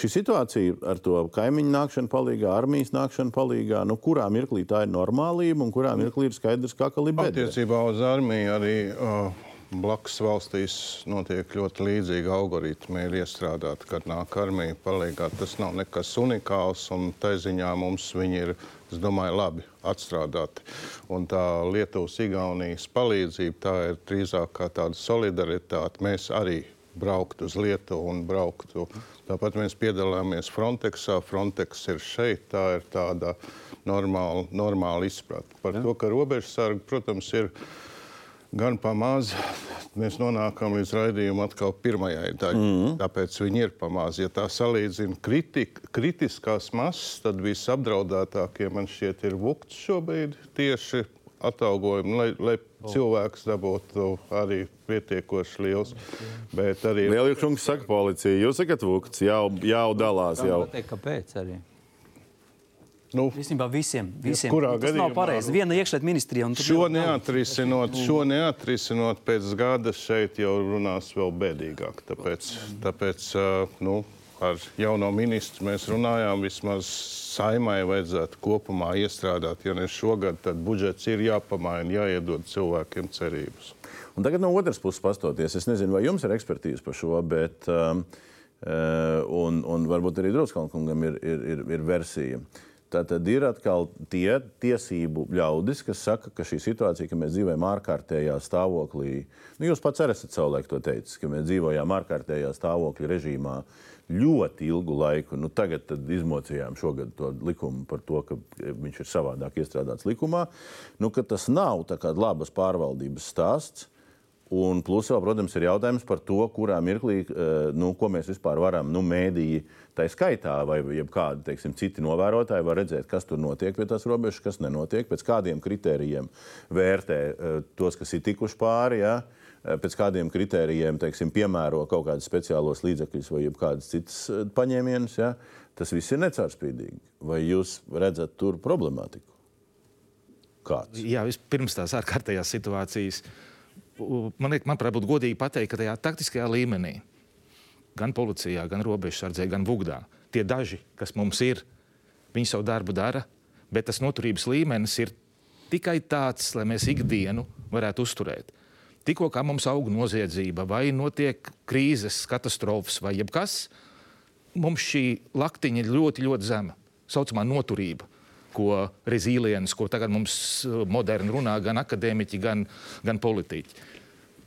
Šī situācija ar to kaimiņu nākšanu palīgā, armijas nākšanu palīgā, nu, kurā mirklī tā ir normālība un kurā mirklī ir skaidrs, kā kalibē. Attiecībā uz armiju arī uh, blakus valstīs notiek ļoti līdzīgi algoritmi, ir iestrādāti, kad nāk armija palīgā. Tas nav nekas unikāls un tā ziņā mums viņi ir. Es domāju, labi atstrādāti. Un tā Lietuvas-Igaunijas palīdzība tā ir drīzāk kā tāda solidaritāte. Mēs arī brauktu uz Lietuvu un brauktu. Tāpat mēs piedalāmies Frontexā. Frontex ir šeit, tā ir tāda normāla, normāla izpratne. Par ja. to, ka robežsargi, protams, ir gan pamazs. Mēs nonākam līdz raidījuma atkal pirmajai daļai. Mm -hmm. Tāpēc viņi ir pamazs. Ja tā salīdzina kritik, kritiskās masas, tad visapdraudētākie man šķiet ir vukts šobrīd tieši atalgojumu, lai, lai oh. cilvēks dabūtu arī pietiekoši liels. Bet arī. Lielīgs saka, policija, jūs sakat, vukts jau, jau dalās. Jau. Pateikt, kāpēc arī? Nu, Īstenībā visiem, visiem. Kurā tas gadījumā, nav pareizi. Viena iekšlietu ministrija. Šo neatrisinot, šo neatrisinot pēc gada šeit jau runās vēl bēdīgāk. Tāpēc, tāpēc nu, ar jauno ministru mēs runājām vismaz saimai vajadzētu kopumā iestrādāt. Ja ne šogad, tad budžets ir jāpamaina, jāiedod cilvēkiem cerības. Un tagad no otras puses pastoties, es nezinu, vai jums ir ekspertīze par šo, bet um, uh, un, un varbūt arī Druskalnkungam ir, ir, ir, ir versija. Tad ir atkal tie tiesību ļaudis, kas saka, ka šī situācija, ka mēs dzīvojam ārkārtējā stāvoklī, nu, jūs pats arī esat savulaik to teicis, ka mēs dzīvojam ārkārtējā stāvokļa režīmā, ļoti ilgu laiku. Nu, tagad izmocījām šogad to likumu par to, ka viņš ir savādāk iestrādāts likumā. Nu, tas nav labas pārvaldības stāsts. Un plus, vēl, protams, ir jautājums par to, kurā mirklī, eh, nu, ko mēs vispār varam, nu, mēdīji, tā skaitā, vai kādi teiksim, citi novērotāji var redzēt, kas tur notiek pie tās robežas, kas nenotiek, pēc kādiem kritērijiem vērtē eh, tos, kas ir tikuši pāri. Ja? Uh, Eh, pēc kādiem kritērijiem teiksim, piemēro kaut kādus speciālos līdzekļus vai kādas citas paņēmienus, ja, tas viss ir necaurspīdīgi. Vai jūs redzat tur problemātiku? Kāds? Jā, vispirms tās ārkārtējās situācijas. Man liekas, manuprāt, būtu godīgi pateikt, ka tajā taktiskajā līmenī, gan policijā, gan robežsardzē, gan vugdā, tie daži, kas mums ir, viņi savu darbu dara, bet tas noturības līmenis ir tikai tāds, lai mēs ikdienu varētu uzturēt. Tikko kā mums aug noziedzība, vai notiek krīzes, katastrofas, vai jebkas, mums šī laktiņa ir ļoti, ļoti zema. Tā saucamā noturība, ko reziliens, ko tagad mums uh, moderni runā gan akadēmiķi, gan, gan politiķi.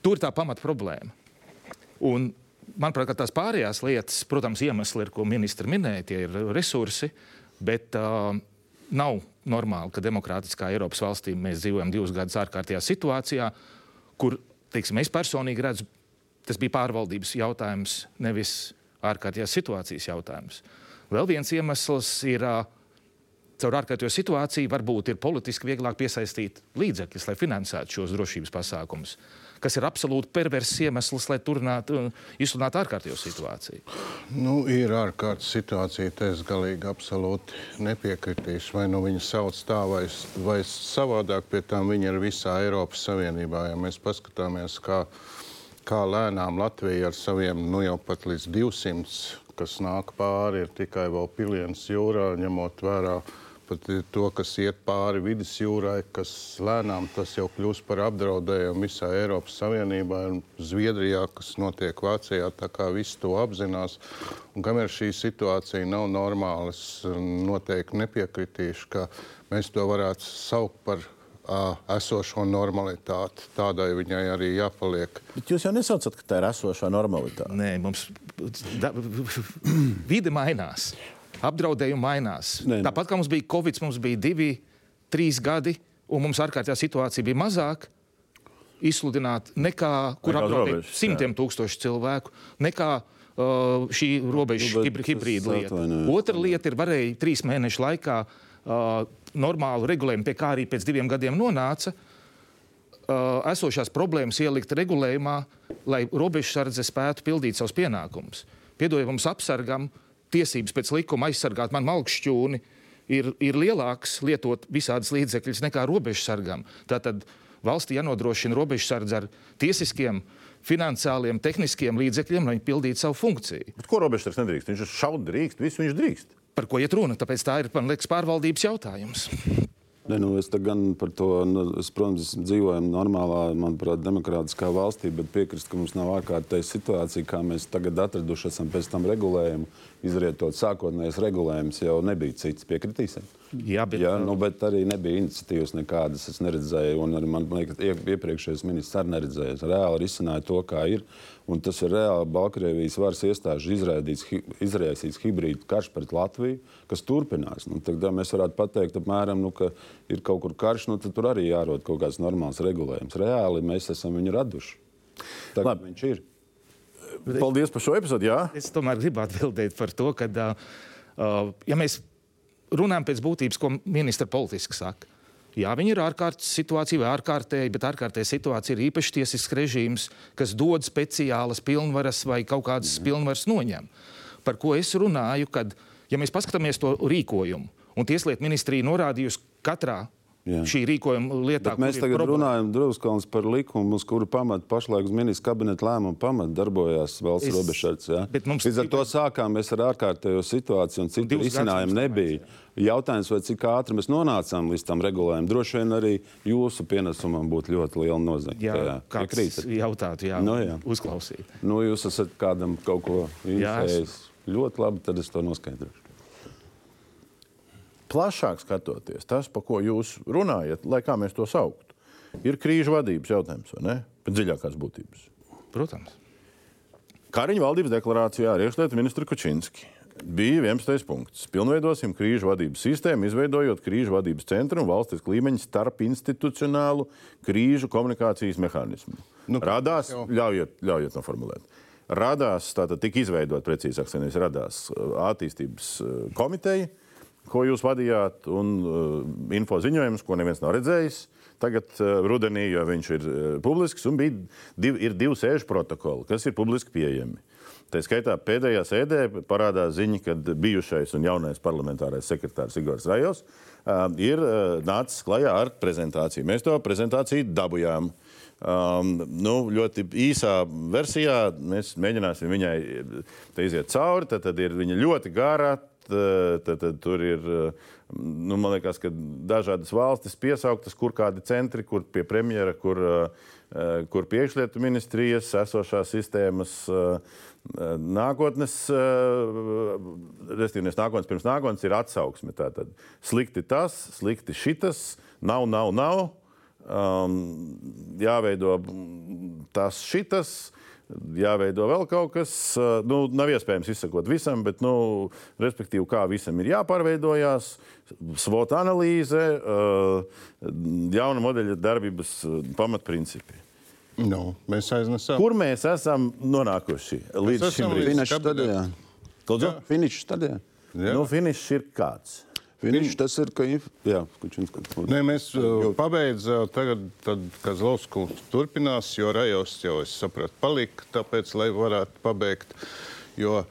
Tur ir tā pamata problēma. Un, manuprāt, tās pārējās lietas, protams, iemesli ir, ko ministri minēja, tie ir resursi, bet uh, nav normāli, ka demokrātiskā Eiropas valstī mēs dzīvojam divus gadus ārkārtējā situācijā, kur teiksim, es personīgi redzu, tas bija pārvaldības jautājums, nevis ārkārtējās situācijas jautājums. Vēl viens iemesls ir, caur ārkārtējo situāciju varbūt ir politiski vieglāk piesaistīt līdzekļus, lai finansētu šos drošības pasākumus kas ir absolūti perverss iemesls, lai turpinātu izsludināt ārkārtējo situāciju? Nu, ir ārkārtas situācija, te es galīgi absolūti nepiekritīšu. Vai nu viņi sauc tā, vai, vai savādāk, pie tām viņi ir visā Eiropas Savienībā. Ja mēs paskatāmies, kā kā lēnām Latvija ar saviem nu jau pat līdz 200, kas nāk pāri, ir tikai vēl piliens jūrā, ņemot vērā pat to, kas iet pāri vidusjūrai, kas lēnām tas jau kļūst par apdraudējumu visā Eiropas Savienībā un Zviedrijā, kas notiek Vācijā, tā kā visi to apzinās. Un kamēr šī situācija nav normāla, es noteikti nepiekritīšu, ka mēs to varētu saukt par esošo normalitāti. Tādai viņai arī jāpaliek. Bet jūs jau nesaucat, ka tā ir esošā normalitāte. Nē, mums da, *clears throat* vide mainās, apdraudējumi mainās. Nē, nē. Tāpat kā mums bija Covid, mums bija divi, trīs gadi, un mums ārkārtējā situācija bija mazāk. Izsludināt, nekā kur apdraudēt simtiem jā. tūkstošu cilvēku, nekā uh, šī robeža nu, hibrīda lieta. Otra lieta ir, varēja trīs mēnešu laikā uh, normālu regulējumu, pie kā arī pēc diviem gadiem nonāca, uh, esošās problēmas ielikt regulējumā, lai robežsardze spētu pildīt savus pienākumus. Piedodiet mums apsargam, tiesības pēc likuma aizsargāt man malkšķūni ir, ir lielāks lietot visādas līdzekļus nekā robežsargam. Tātad valstī jānodrošina robežsardze ar tiesiskiem, finansiāliem, tehniskiem līdzekļiem, lai pildītu savu funkciju. Bet ko robežsargs nedrīkst? Viņš šaut drīkst, visu viņš drīkst par ko iet runa. Tāpēc tā ir, man liekas, pārvaldības jautājums. Ne, nu, es gan par to, nu, es, protams, dzīvojam normālā, manuprāt, demokrātiskā valstī, bet piekrist, ka mums nav ārkārtēja situācija, kā mēs tagad atraduši esam pēc tam regulējumu, izrietot sākotnējais regulējums, jau nebija cits. Piekritīsim? Jā, bet, Jā, nu, bet arī nebija iniciatīvas nekādas. Es neredzēju, un arī man liekas, iepriekšējais ministrs arī neredzēja. Reāli risināju to, kā ir. Un tas ir reāli Baltkrievijas varas iestāžu izraisīts hibrīdu karš pret Latviju, kas turpinās. Nu, tad mēs varētu pateikt, apmēram, nu, ka ir kaut kur karš, nu, tad tur arī jārod kaut kāds normāls regulējums. Reāli mēs esam viņu raduši. Tā viņš ir. Paldies par šo epizodi. Jā. Es tomēr gribu atbildēt par to, ka, ja mēs runājam pēc būtības, ko ministra politiski saka, Jā, viņi ir ārkārtas situācija vai ārkārtēji, bet ārkārtēja situācija ir īpaši tiesisks režīms, kas dod speciālas pilnvaras vai kaut kādas mm. pilnvaras noņem. Par ko es runāju, kad, ja mēs paskatāmies to rīkojumu, un Tieslietu ministrija norādījusi katrā Jā. šī rīkojuma lietā. Bet mēs tagad problēma. runājam Druskalns par likumu, uz kuru pamatu pašlaik uz ministra kabineta lēmumu pamatu darbojās valsts robežsardze. Līdz ar to sākām mēs ar ārkārtējo situāciju un citu risinājumu nebija. Jautājums, vai cik ātri mēs nonācām līdz tam regulējumam, droši vien arī jūsu pienesumam būtu ļoti liela nozīme. Jā, tajā. kāds jautātu, jā, nu, jā. uzklausīt. Nu, jūs esat kādam kaut ko interesējis. Ļoti labi, tad es to noskaidrošu plašāk skatoties, tas, par ko jūs runājat, lai kā mēs to sauktu, ir krīžu vadības jautājums, vai ne? Pēc dziļākās būtības. Protams. Kariņa valdības deklarācijā ar iekšlietu ministru Kučinski bija 11. punkts. Pilnveidosim krīžu vadības sistēmu, izveidojot krīžu vadības centru un valsts līmeņa starp institucionālu krīžu komunikācijas mehānismu. Nu, radās, jau. ļaujiet, ļaujiet noformulēt. Radās, tātad tika izveidot, precīzāk, nevis radās attīstības komiteja, ko jūs vadījāt, un uh, info ziņojums, ko neviens nav redzējis. Tagad uh, rudenī, jo viņš ir uh, publisks, un bija div, ir divi sēžu protokoli, kas ir publiski pieejami. Tā skaitā pēdējā sēdē parādās ziņa, ka bijušais un jaunais parlamentārais sekretārs Igors Rajos uh, ir uh, nācis klajā ar prezentāciju. Mēs to prezentāciju dabūjām. Um, nu, ļoti īsā versijā mēs mēģināsim viņai iziet cauri. Tad, tad ir viņa ļoti gara, tad, tad tur ir nu, liekas, dažādas valstis piesauktas, kur kādi centri, kur pie premjera, kur, kur pie iekšlietu ministrijas esošās sistēmas. Nākotnes, respektīvi, nākotnes pirms nākotnes ir atsauksme. Tātad slikti tas, slikti šitas, nav, nav, nav. Um, jāveido tas, šitas, jāveido vēl kaut kas. Nu, nav iespējams izsakot visam, bet, nu, respektīvi, kā visam ir jāpārveidojās, svota analīze, jauna modeļa darbības pamatprincipi. Nu, mēs aiznesam. Kur mēs esam nonākuši līdz mēs šim brīdim? Finiša stadijā. Finiša stadijā. Nu, finišs ir kāds. Viņš tas ir, ka jā, Nē, mēs uh, pabeidzām, tagad, tad, kad Zlauskungs turpinās, jo Rajos jau, es sapratu, palika, tāpēc, lai varētu pabeigt, jo,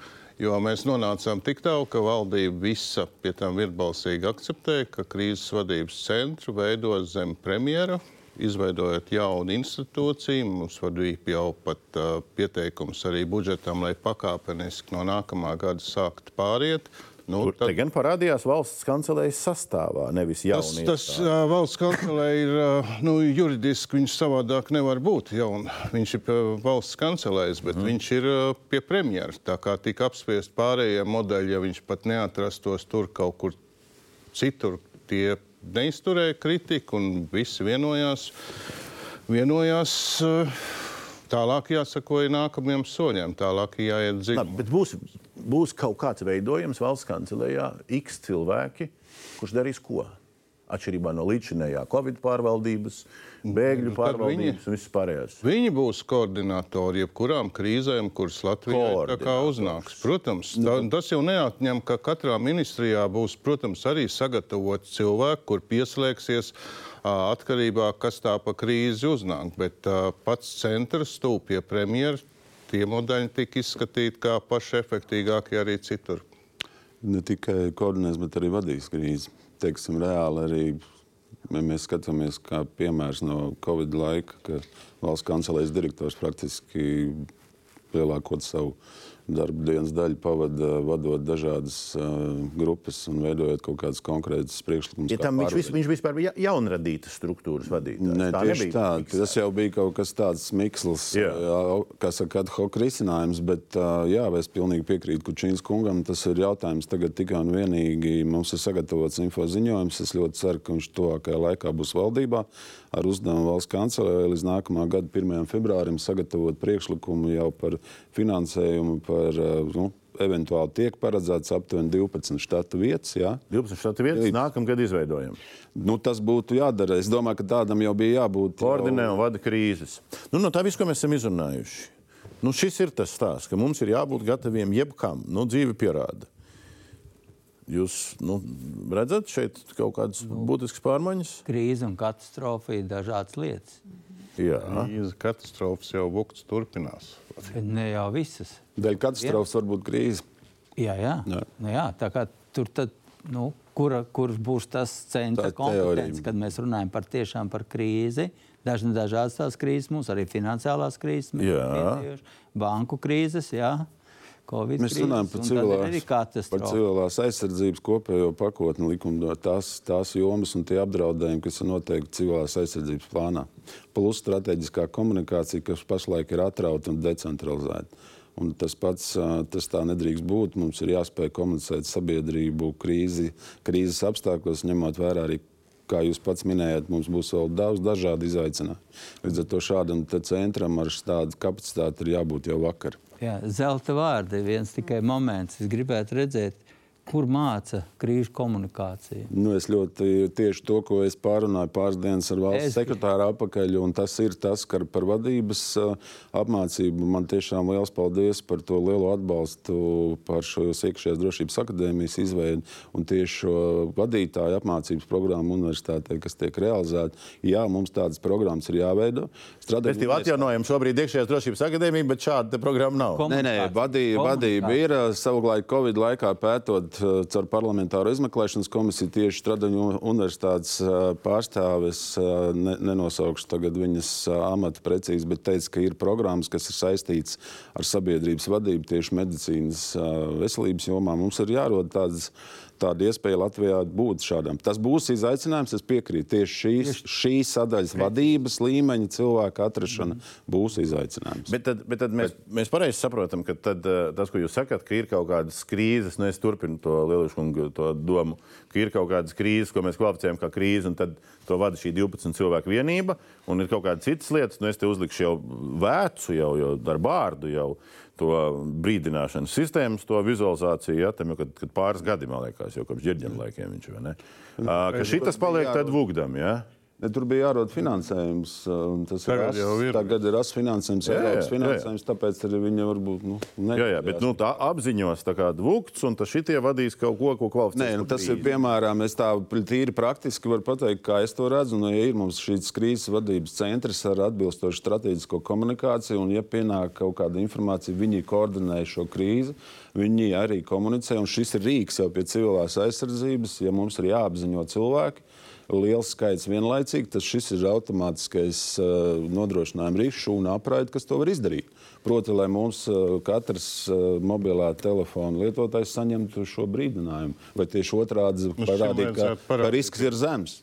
jo mēs nonācām tik tālu, ka valdība visa pie tam virbalsīgi akceptēja, ka krīzes vadības centru veido zem premjera, izveidojot jaunu institūciju. Mums bija jau pat uh, pieteikums arī budžetam, lai pakāpeniski no nākamā gada sāktu pāriet. Nu, Tur tad... gan parādījās valsts kancelējas sastāvā, nevis jaunā. Tas, tas uh, valsts kancelēja ir uh, nu, juridiski, viņš savādāk nevar būt. Jaun. Viņš ir valsts kancelējas, bet mm. viņš ir uh, pie premjeras. Tā kā tika apspiest pārējie modeļi, ja viņš pat neatrastos tur kaut kur citur, tie neizturēja kritiku un visi vienojās. vienojās uh, Tālāk jāsakoja nākamajiem soļiem, tālāk jāiet dziļāk. Būs, būs kaut kāds veidojums valsts kancelējā, x cilvēki, kurš darīs ko? Atšķirībā no līdzinējā Covid pārvaldības, bēgļu nu, pārvaldības un vispārējās. Viņi būs koordinatori jebkurām krīzēm, kuras Latvijā uznāks. Protams, tā, tas jau neatņem, ka katrā ministrijā būs, protams, arī sagatavot cilvēki, kur pieslēgsies atkarībā no tā, kas tā pa krīzi uznāk. Bet pats centrs stūp pie premjera. Tie modeļi tika izskatīti kā paši efektīgākie arī citur. Ne tikai koordinēs, bet arī vadīs krīzi. Teiksim, reāli arī ja mēs skatāmies, kā piemērs no Covid laika, ka valsts kancelēs direktors praktiski lielākot savu darba dienas daļu pavada vadot dažādas uh, grupas un veidojot kaut kādas konkrētas priekšlikumus. Ja tam viņš, vis, viņš vispār bija jaunradītas struktūras vadītājs. Nē, tā tieši tā. Tas jau bija kaut kas tāds miksls, kā saka, ad hoc risinājums, bet uh, jā, es pilnīgi piekrītu Kučīnas kungam. Tas ir jautājums tagad tikai un vienīgi. Mums ir sagatavots info ziņojums. Es ļoti ceru, ka viņš tuvākajā laikā būs valdībā ar uzdevumu valsts kancelē līdz nākamā gada 1. februārim sagatavot priekšlikumu jau par finansējumu, par eh, nu, eventuāli tiek paredzēts aptuveni 12 štatu vietas. Jā. 12 štatu vietas ja, nākamgad izveidojam. Nu, tas būtu jādara. Es domāju, ka tādam jau bija jābūt. Koordinē jau... un vada krīzes. Nu, no tā viss, ko mēs esam izrunājuši. Nu, šis ir tas stāsts, ka mums ir jābūt gataviem jebkam. Nu, dzīve pierāda. Jūs nu, redzat šeit kaut kādas nu, būtiskas pārmaiņas? Krīze un katastrofa ir dažādas lietas. Jā, krīze, katastrofas jau vukts turpinās. Ne jau visas. Dēļ katastrofas var būt krīze. Jā, jā. jā. Nu, jā tā kā tur tad, nu, kura, kurš būs tas centra kompetence, kad mēs runājam par tiešām par krīzi. Dažna, dažādas tās krīzes mums, arī finansiālās krīzes, banku krīzes. Jā. COVID Mēs runājam par civilās, par civilās aizsardzības kopējo pakotni likuma, tās, tās jomas un tie apdraudējumi, kas ir noteikti civilās aizsardzības plānā. Plus strateģiskā komunikācija, kas pašlaik ir atrauta un decentralizēta. Un tas pats tas tā nedrīkst būt. Mums ir jāspēj komunicēt sabiedrību krīzi, krīzes apstākļos, ņemot vērā arī kā jūs pats minējāt, mums būs vēl daudz dažādu izaicinājumu. Līdz ar to šādam centram ar tādu kapacitāti ir jābūt jau vakar. Jā, zelta vārdi viens tikai moments. Es gribētu redzēt, Kur māca krīžu komunikāciju? Nu, es ļoti tieši to, ko es pārunāju pāris dienas ar valsts es... sekretāru apakaļ, un tas ir tas, ka par vadības uh, apmācību man tiešām liels paldies par to lielo atbalstu par šo iekšējās drošības akadēmijas izveidi un tieši šo vadītāju apmācības programmu universitātē, kas tiek realizēta. Jā, mums tādas programmas ir jāveido. Strādājot pie atjaunojuma šobrīd iekšējās drošības akadēmija, bet šāda programma nav. Nē, nē, vadība, vadība ir savulaik Covid laikā pētot Eh, caur parlamentāro izmeklēšanas komisiju tieši Stradaņu universitātes eh, pārstāves, eh, ne, nenosaukšu tagad viņas amatu precīzi, bet teica, ka ir programmas, kas ir saistītas ar sabiedrības vadību tieši medicīnas veselības jomā. Mums ir jārod tādas tāda iespēja Latvijā būt šādam. Tas būs izaicinājums, es piekrītu. Tieši šīs, šīs sadaļas vadības līmeņa cilvēka atrašana mm. būs izaicinājums. Bet tad, bet tad mēs, bet... mēs pareizi saprotam, ka tad, eh, tas, ko jūs sakat, ka ir kaut kādas krīzes, nu es turpinu to to domu, ka ir kaut kādas krīzes, ko mēs kvalificējam kā krīzi, un tad to vada šī 12 cilvēku vienība, un ir kaut kādas citas lietas, nu es te uzlikšu jau vēcu, jau, jau ar bārdu. Jau to brīdināšanas sistēmas, to vizualizāciju, ja, tam, kad, kad pāris gadi, man liekas, jau kopš ģirģiem laikiem viņš ir. Ka šitas paliek tad vugdam. Ja? Ne, tur bija jārod finansējums. Tas tagad ir, ir. Tagad ir ASV finansējums, jā, Eiropas finansējums, jā, jā. tāpēc arī viņa varbūt. Nu, ne, jā, jā, bet nu, tā apziņos tā kā dvukts, un tas šitie vadīs kaut ko, ko kvalificēs. Nē, nu, tas ir piemēram, es tā tīri praktiski varu pateikt, kā es to redzu. Nu, ja ir mums šīs krīzes vadības centrs ar atbilstošu strateģisko komunikāciju, un ja pienāk kaut kāda informācija, viņi koordinē šo krīzi. Viņi arī komunicē, un šis ir rīks jau pie civilās aizsardzības, ja mums ir jāapziņo cilvēki liels skaits vienlaicīgi, tad šis ir automātiskais uh, nodrošinājuma rīks, šūna apraide, kas to var izdarīt. Proti, lai mums uh, katrs uh, mobilā telefona lietotājs saņemtu šo brīdinājumu, vai tieši otrādi Nu, parādīt, ka, parādīt, ka risks ir zems.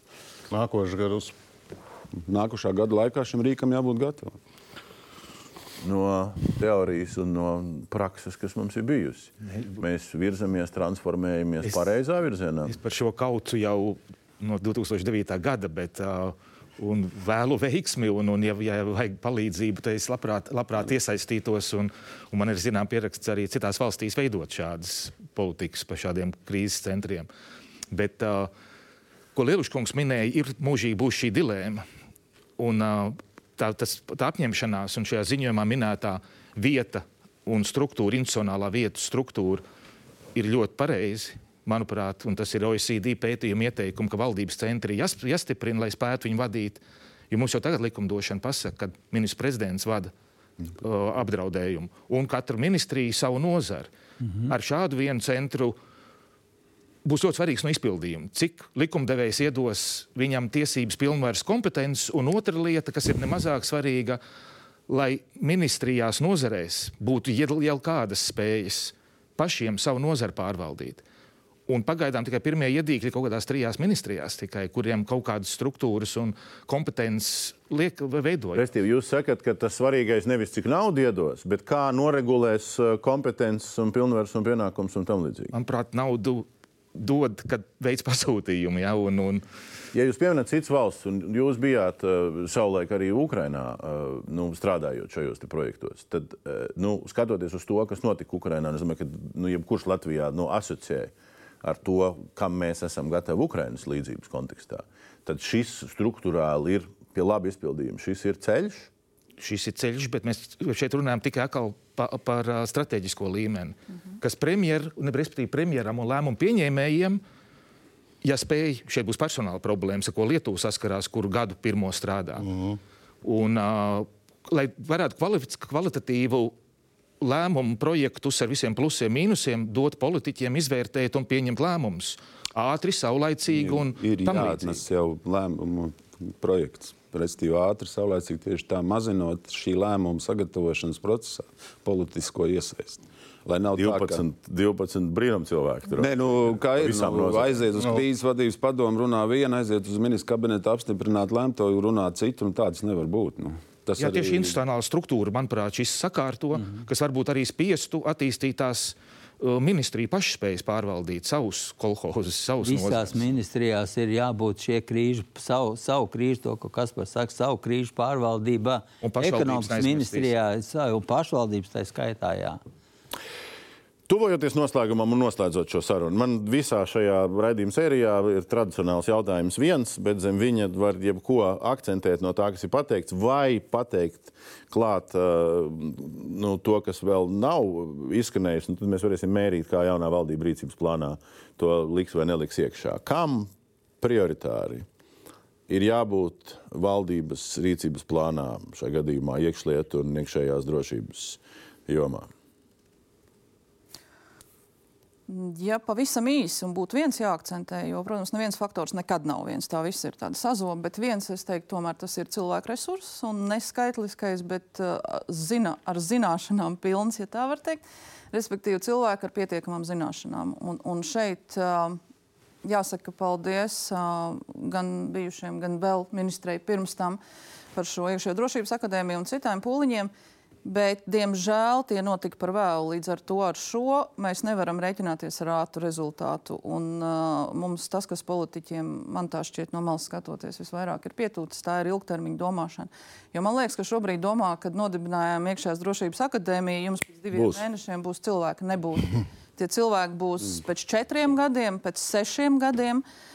Nākošais gads. Nākošā gada laikā šim rīkam jābūt gatavam. no teorijas un no prakses, kas mums ir bijusi. Mēs virzamies, transformējamies Es- pareizā virzienā. Es par šo kaucu jau no 2009. gada, bet uh, un vēlu veiksmi, un, un ja, ja vajag palīdzību, tad es labprāt, labprāt iesaistītos. Un, un man ir zināms pieraksts arī citās valstīs veidot šādas politikas par šādiem krīzes centriem. Bet, uh, ko Lieluškungs minēja, ir mūžīgi būs šī dilēma. Un, uh, tā, tas, tā apņemšanās un šajā ziņojumā minētā vieta un struktūra, institucionālā vietu struktūra ir ļoti pareizi. Manuprāt, un tas ir OECD pētījuma ieteikums, ka valdības centri jas, jāstiprina, lai spētu viņu vadīt. Jo mums jau tagad likumdošana pasaka, ka ministrs prezidents vada uh, apdraudējumu un katra ministrija savu nozari. -hmm. Ar šādu vienu centru būs ļoti svarīgs no izpildījuma. Cik likumdevējs iedos viņam tiesības, pilnvaras, kompetences, un otra lieta, kas ir nemazāk svarīga, lai ministrijās, nozarēs būtu jau kādas spējas pašiem savu nozari pārvaldīt. Un pagaidām tikai pirmie iedīkļi kaut kādās trijās ministrijās, tikai, kuriem kaut kādas struktūras un kompetences liek veidot. Restīvi, jūs sakat, ka tas svarīgais nevis cik naudu iedos, bet kā noregulēs uh, kompetences un pilnvaras un pienākums un tam līdzīgi. Manuprāt, naudu dod, kad veids pasūtījumu. Ja, un, un, Ja jūs pieminat citas valsts, un jūs bijāt uh, savulaik arī Ukrainā, uh, nu, strādājot šajos projektos, tad, uh, nu, skatoties uz to, kas notika Ukrainā, es domāju, ka nu, jebkurš Latvijā nu, asociē ar to, kam mēs esam gatavi Ukrainas līdzības kontekstā, tad šis struktūrāli ir pie laba izpildījuma. Šis ir ceļš. šis ir ceļš, bet mēs šeit runājam tikai atkal pa, par strateģisko līmeni, mm -hmm. kas premjer, premjeram un lēmumu pieņēmējiem, ja spēj, šeit būs personāla problēmas, ar ko Lietuva saskarās, kuru gadu pirmo strādā. Mm -hmm. Un, uh, lai varētu kvalitatīvu lēmumu projektus ar visiem plusiem, mīnusiem, dot politiķiem izvērtēt un pieņemt lēmumus. Ātri, saulaicīgi un ir tam jāatnes jau lēmumu projekts. Restīvi ātri, saulēcīgi tieši tā mazinot šī lēmuma sagatavošanas procesā politisko iesaisti. Lai nav tā, ka 12, 12 brīnum cilvēku. tur. Nē, nu, kā ir. Nu, aiziet uz krīzes vadības padomu, runā viena, aiziet uz ministra kabineta apstiprināt lēmto, runā citu, un tāds nevar būt. Nu, tas Jā, tieši institucionāla struktūra, manuprāt, šis sakārto, mm -hmm. kas varbūt arī spiestu attīstīt tās uh, ministriju pašspējas pārvaldīt savus kolhozus, savus Visās nozares. ministrijās ir jābūt šie krīžu, savu, savu krīžu, to, ko Kaspars saka, savu krīžu pārvaldībā. Un pašvaldības ministrijā, un pašvaldības tā skaitā, jā. Tuvojoties noslēgumam un noslēdzot šo sarunu, man visā šajā raidījuma sērijā ir tradicionāls jautājums viens, bet zem viņa var jebko akcentēt no tā, kas ir pateikts, vai pateikt klāt uh, nu, to, kas vēl nav izskanējis. un Tad mēs varēsim mērīt, kā jaunā valdība rīcības plānā to liks vai neliks iekšā. Kam prioritāri ir jābūt valdības rīcības plānā šajā gadījumā iekšlietu un iekšējās drošības jomā? Ja pavisam īsi un būtu viens jāakcentē, jo, protams, neviens faktors nekad nav viens. Tā viss ir tāda sazoba, bet viens, es teiktu, tomēr tas ir cilvēku resurss un neskaitliskais, bet uh, zina, ar zināšanām pilns, ja tā var teikt. Respektīvi, cilvēki ar pietiekamām zināšanām. Un, un šeit uh, jāsaka paldies uh, gan bijušiem, gan vēl ministrei pirms tam par šo iekšējo drošības akadēmiju un citām pūliņiem. Bet, diemžēl, tie notika par vēlu. Līdz ar to ar šo mēs nevaram rēķināties ar ātru rezultātu. Un, uh, mums tas, kas politiķiem, man tā šķiet, no malas skatoties, visvairāk ir pietūcis, tā ir ilgtermiņa domāšana. Jo man liekas, ka šobrīd domā, kad nodibinājām iekšējās drošības akadēmiju, jums pēc diviem Būs. būs. mēnešiem būs cilvēki. Nebūs. *laughs* Tie cilvēki būs pēc četriem gadiem, pēc sešiem gadiem. Uh,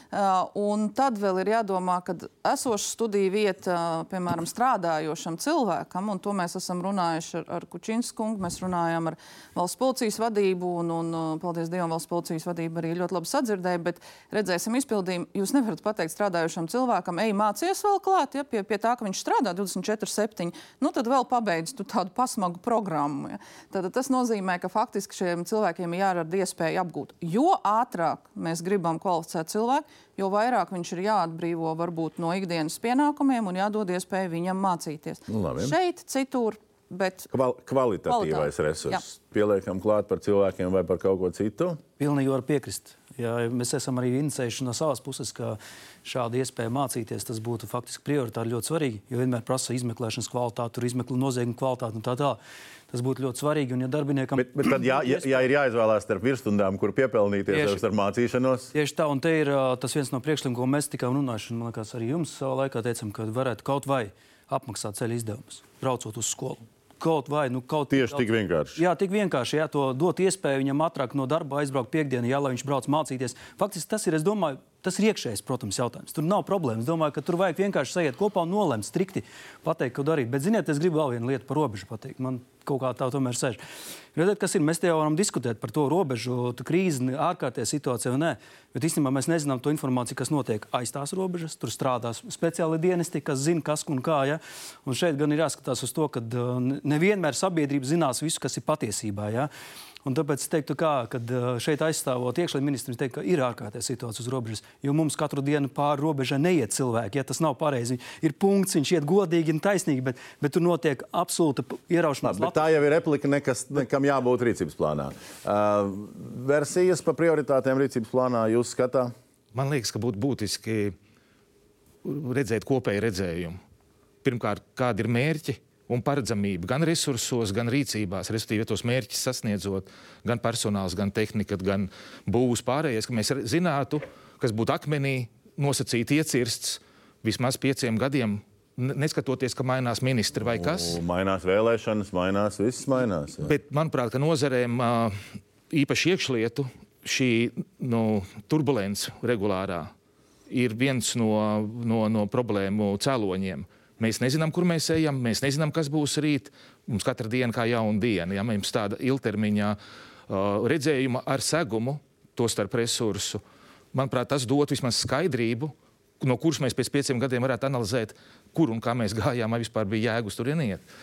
un tad vēl ir jādomā, ka esoša studiju vieta, piemēram, strādājošam cilvēkam, un to mēs esam runājuši ar, ar Kučinsku kungu, mēs runājam ar valsts policijas vadību, un, un uh, paldies Dievam, valsts policijas vadība arī ļoti labi sadzirdēja, bet redzēsim izpildījumu. Jūs nevarat pateikt strādājošam cilvēkam, ej, mācies vēl klāt, ja, pie, pie tā, ka viņš strādā 24-7, nu tad vēl pabeidz tu tādu pasmagu programmu. Ja. Tad tas nozīmē, ka faktiski šiem cilvēkiem ir jārada iespēja apgūt. Jo ātrāk mēs gribam kvalificēt cilvēku, jo vairāk viņš ir jāatbrīvo varbūt no ikdienas pienākumiem un jādod iespēju viņam mācīties. Nu, labi. Šeit citur. Bet Kval kvalitatīvais Kvalitāte, resurss. jā. Pieliekam klāt par cilvēkiem vai par kaut ko citu. Pilnīgi var piekrist. Jā, mēs esam arī inicējuši no savas puses, ka šāda iespēja mācīties, tas būtu faktiski prioritāri ļoti svarīgi. Jo vienmēr prasa izmeklēšanas kvalitāti, tur izmeklē noziegumu kvalitāti un tā tālāk. Tas būtu ļoti svarīgi. Un, ja darbiniekam Bet, bet tad, ja, ja, ja ir jāizvēlās starp virsstundām, kur piepelnīties, Tieši. starp mācīšanos, Tieši tā, un te ir tas viens no priekšlikumiem, ko mēs tikām runājuši. Man liekas, arī jums savā laikā teicām, ka varētu kaut vai apmaksāt ceļu izdevumus, braucot uz skolu. Kaut vai, nu, kaut tieši tik vienkārši. Jā, tik vienkārši, jā, to dot iespēju viņam ātrāk no darba aizbraukt piekdienā, jā, lai viņš brauc mācīties. Faktiski tas ir, es domāju, tas ir iekšējs, protams, jautājums. Tur nav problēmas. Domāju, ka tur vajag vienkārši sajiet kopā un nolemt strikti, pateikt, ko darīt. Bet, ziniet, es gribu vēl vienu lietu par robežu pateikt. Man kaut kā tā tomēr sēž. Redziet, kas ir? Mēs te jau varam diskutēt par to robežu krīzi, ārkārtējā situācijā vai nē. Bet īstenībā mēs nezinām to informāciju, kas notiek aiz tās robežas. Tur strādās speciāli dienesti, kas zina, kas un kā. Ja? Un šeit gan ir jāskatās uz to, ka uh, nevienmēr sabiedrība zinās visu, kas ir patiesībā. Ja? Un tāpēc es teiktu, ka šeit aizstāvot iekšlietu ministru, es teiktu, ka ir ārkārtējā situācija uz robežas. Jo mums katru dienu pāri robežai neiet cilvēki. Ja tas nav pareizi, ir punkts, viņš iet godīgi un taisnīgi, bet, bet tur notiek absolūta ieraušanās. Bet tā jau ir replika, nekas, nekam jābūt rīcības plānā. Uh, versijas par prioritātēm rīcības plānā jūs skatā? Man liekas, ka būtu būtiski redzēt kopēju redzējumu. Pirmkārt, kādi ir mērķi un paredzamība gan resursos, gan rīcībās, respektīvi, ja tos mērķus sasniedzot, gan personāls, gan tehnika, gan būvs pārējais, ka mēs zinātu, kas būtu akmenī nosacīti iecirsts vismaz pieciem gadiem. Neskatoties, ka mainās ministri vai kas. U, Mainās vēlēšanas, mainās, viss mainās. jā. Bet, manuprāt, ka nozarēm īpaši iekšlietu šī nu, turbulence regulārā ir viens no, no, no problēmu cēloņiem. Mēs nezinām, kur mēs ejam, mēs nezinām, kas būs rīt. Mums katra diena kā jauna diena. Ja mums tāda ilgtermiņā uh, redzējuma ar segumu, to starp resursu, manuprāt, tas dot vismaz skaidrību, no kuras mēs pēc pieciem gadiem varētu analizēt, kur un kā mēs gājām, vai vispār bija jēga uz turieni iet.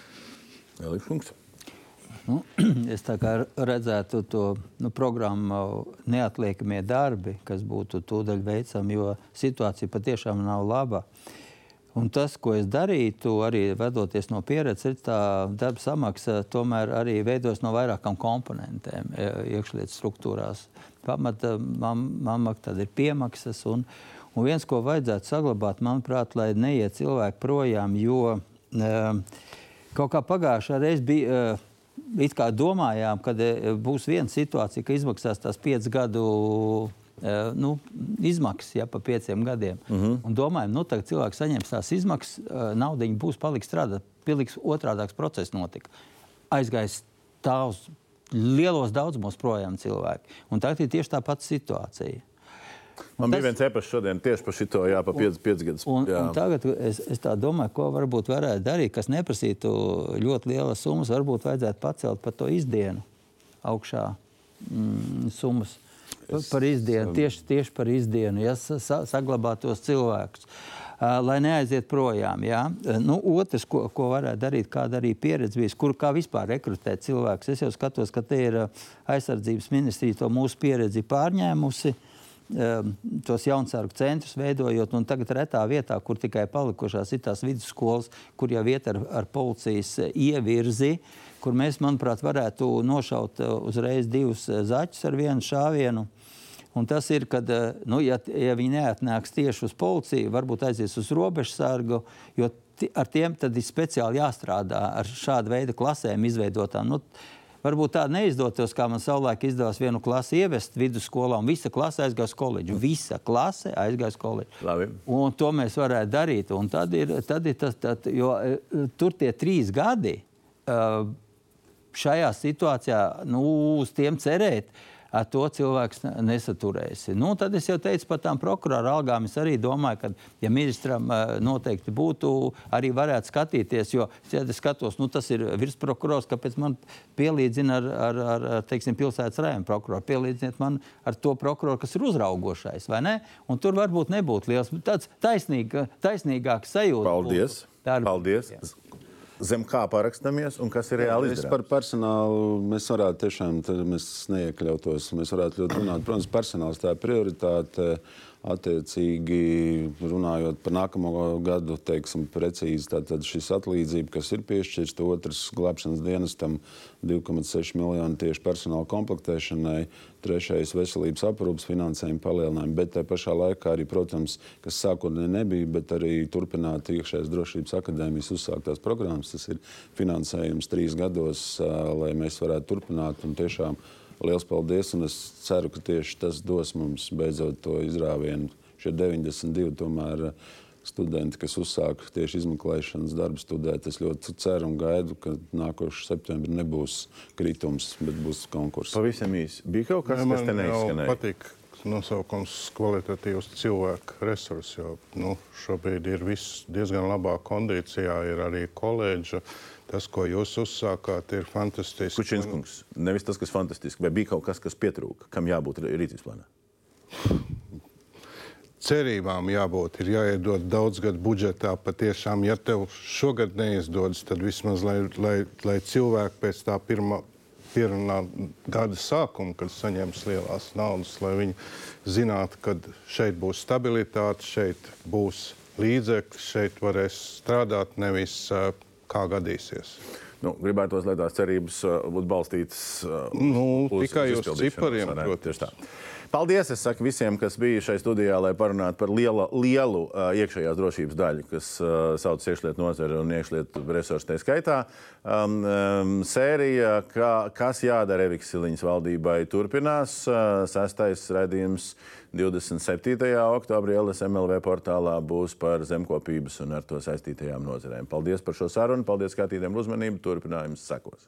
Nu, *clears throat* es tā kā redzētu to nu, programmu neatliekamie darbi, kas būtu tūdaļ veicami, jo situācija patiešām nav laba. Un tas, ko es darītu, arī vedoties no pieredzes, ir tā darba samaksa tomēr arī veidos no vairākām komponentēm e, iekšlietu struktūrās. Pamata mamma, tad ir piemaksas. Un, un viens, ko vajadzētu saglabāt, manuprāt, lai neiet cilvēki projām, jo e, kaut kā pagājušā reize bija. E, It kā domājām, ka būs viena situācija, ka izmaksās tās piecas gadu nu, izmaksas ja, pa pieciem gadiem. Uh -huh. Un domājam, nu, tagad cilvēks saņems tās izmaksas, e, nauda būs paliks strādāt. Pilnīgs otrādāks process notika. Aizgājis tālus lielos daudzumos projām cilvēki. Un tagad ir tieši tā pati situācija. Man tas- bija viens e-pasts šodien tieši par šo, jā, pa 5 gadus. Un, un tagad es, es tā domāju, ko varbūt varētu darīt, kas neprasītu ļoti lielas summas. Varbūt vajadzētu pacelt par to izdienu augšā mm, summas. Es, par izdienu, tieši, tieši par izdienu, ja sa, sa- saglabāt tos cilvēkus. Uh, lai neaiziet projām. Ja? Uh, Nu, otrs, ko, ko varētu darīt, kāda arī pieredze bijis, kur kā vispār rekrutēt cilvēkus. Es jau skatos, ka te ir uh, aizsardzības ministrija to mūsu pieredzi pārņēmusi um, tos jaunsārgu centrus veidojot, un tagad retā vietā, kur tikai palikušās ir tās vidusskolas, kur jau iet ar, ar policijas ievirzi, kur mēs, manuprāt, varētu nošaut uzreiz divus zaķus ar vienu šāvienu. Un tas ir, kad eh, nu, ja, ja viņi neatnāks tieši uz policiju, varbūt aizies uz robežsargu, jo ar tiem tad ir speciāli jāstrādā ar šādu veidu klasēm izveidotām. Nu, Varbūt tā neizdotos, kā man savulaik izdevās vienu klasi ievest vidusskolā, un visa klase aizgāja uz koledžu. Visa klase aizgāja uz koledžu. Labi. Un to mēs varētu darīt. Un tad ir, tad ir tas, tad, jo eh, tur tie trīs gadi eh, šajā situācijā, nu, uz tiem cerēt. Ar to cilvēks ne- nesaturēs. Nu, tad es jau teicu par tām prokurora algām. Es arī domāju, ka, ja ministram eh, noteikti būtu, arī varētu skatīties, jo ja es skatos, nu, tas ir virsprokurors, kāpēc man pielīdzina ar, ar, ar, teiksim, pilsētas rajona prokuroru. Pielīdziniet man ar to prokuroru, kas ir uzraugošais, vai ne? Un tur varbūt nebūtu liels, tāds taisnīga, taisnīgāks sajūta. Paldies. būtu. Ir- Paldies. Zem kā parakstamies un kas ir reāli izdarāms? par personālu mēs varētu tiešām mēs neiekļautos. Mēs varētu ļoti runāt. Protams, personāls tā ir prioritāte. Attiecīgi, runājot par nākamo gadu, teiksim, precīzi tātad šis atlīdzība, kas ir piešķirts otrs glābšanas dienestam, 2,6 miljoni tieši personāla komplektēšanai, trešais veselības aprūpas finansējuma palielinājumi, bet tā pašā laikā arī, protams, kas sākotnēji nebija, bet arī turpināt iekšējās drošības akadēmijas uzsāktās programmas. Tas ir finansējums trīs gados, lai mēs varētu turpināt un tiešām Liels paldies! Es ceru, ka tieši tas dos mums beidzot to izrāvienu. Šie 92 tomēr eh, studenti, kas uzsāka tieši izmeklēšanas darbu studēt, es ļoti ceru un gaidu, ka nākošais septembrī nebūs kritums, bet būs konkurss. Pavisam īsi. Bija kaut kas, kas te neizskanēja? Patīk nosaukums kvalitatīvs cilvēku resurss, jo nu, šobrīd ir viss diezgan labā kondīcijā, ir arī koledža. Tas, ko jūs uzsākāt, ir fantastiski. Kučinskungs, nevis tas, kas ir fantastiski, vai bija kaut kas, kas pietrūka, kam jābūt rīcības plānā? cerībām jābūt. Ir jāiedod daudz gadu budžetā. Patiešām, ja tev šogad neizdodas, tad vismaz lai, lai, lai cilvēki pēc tā pirmā, pirmā gada sākuma, kad saņems lielās naudas, lai viņi zinātu, ka šeit būs stabilitāte, šeit būs līdzekļi, šeit varēs strādāt nevis uh, kā gadīsies. Nu, gribētu, lai tās cerības uh, būtu balstītas uh, nu, uz, tikai uz, uz cipariem. Protams. Paldies es saku, visiem, kas bija šajā studijā, lai parunātu par liela, lielu uh, iekšējās drošības daļu, kas uh, sauc iekšlietu nozari un iekšlietu resursu tā skaitā. Um, um, sērija, kā, kas jādara Eviks Siliņas valdībai, turpinās. Uh, sestais redzījums 27. oktobrī LSMLV portālā būs par zemkopības un ar to saistītajām nozarēm. Paldies par šo sarunu, paldies skatītājiem uzmanību, turpinājums sekos.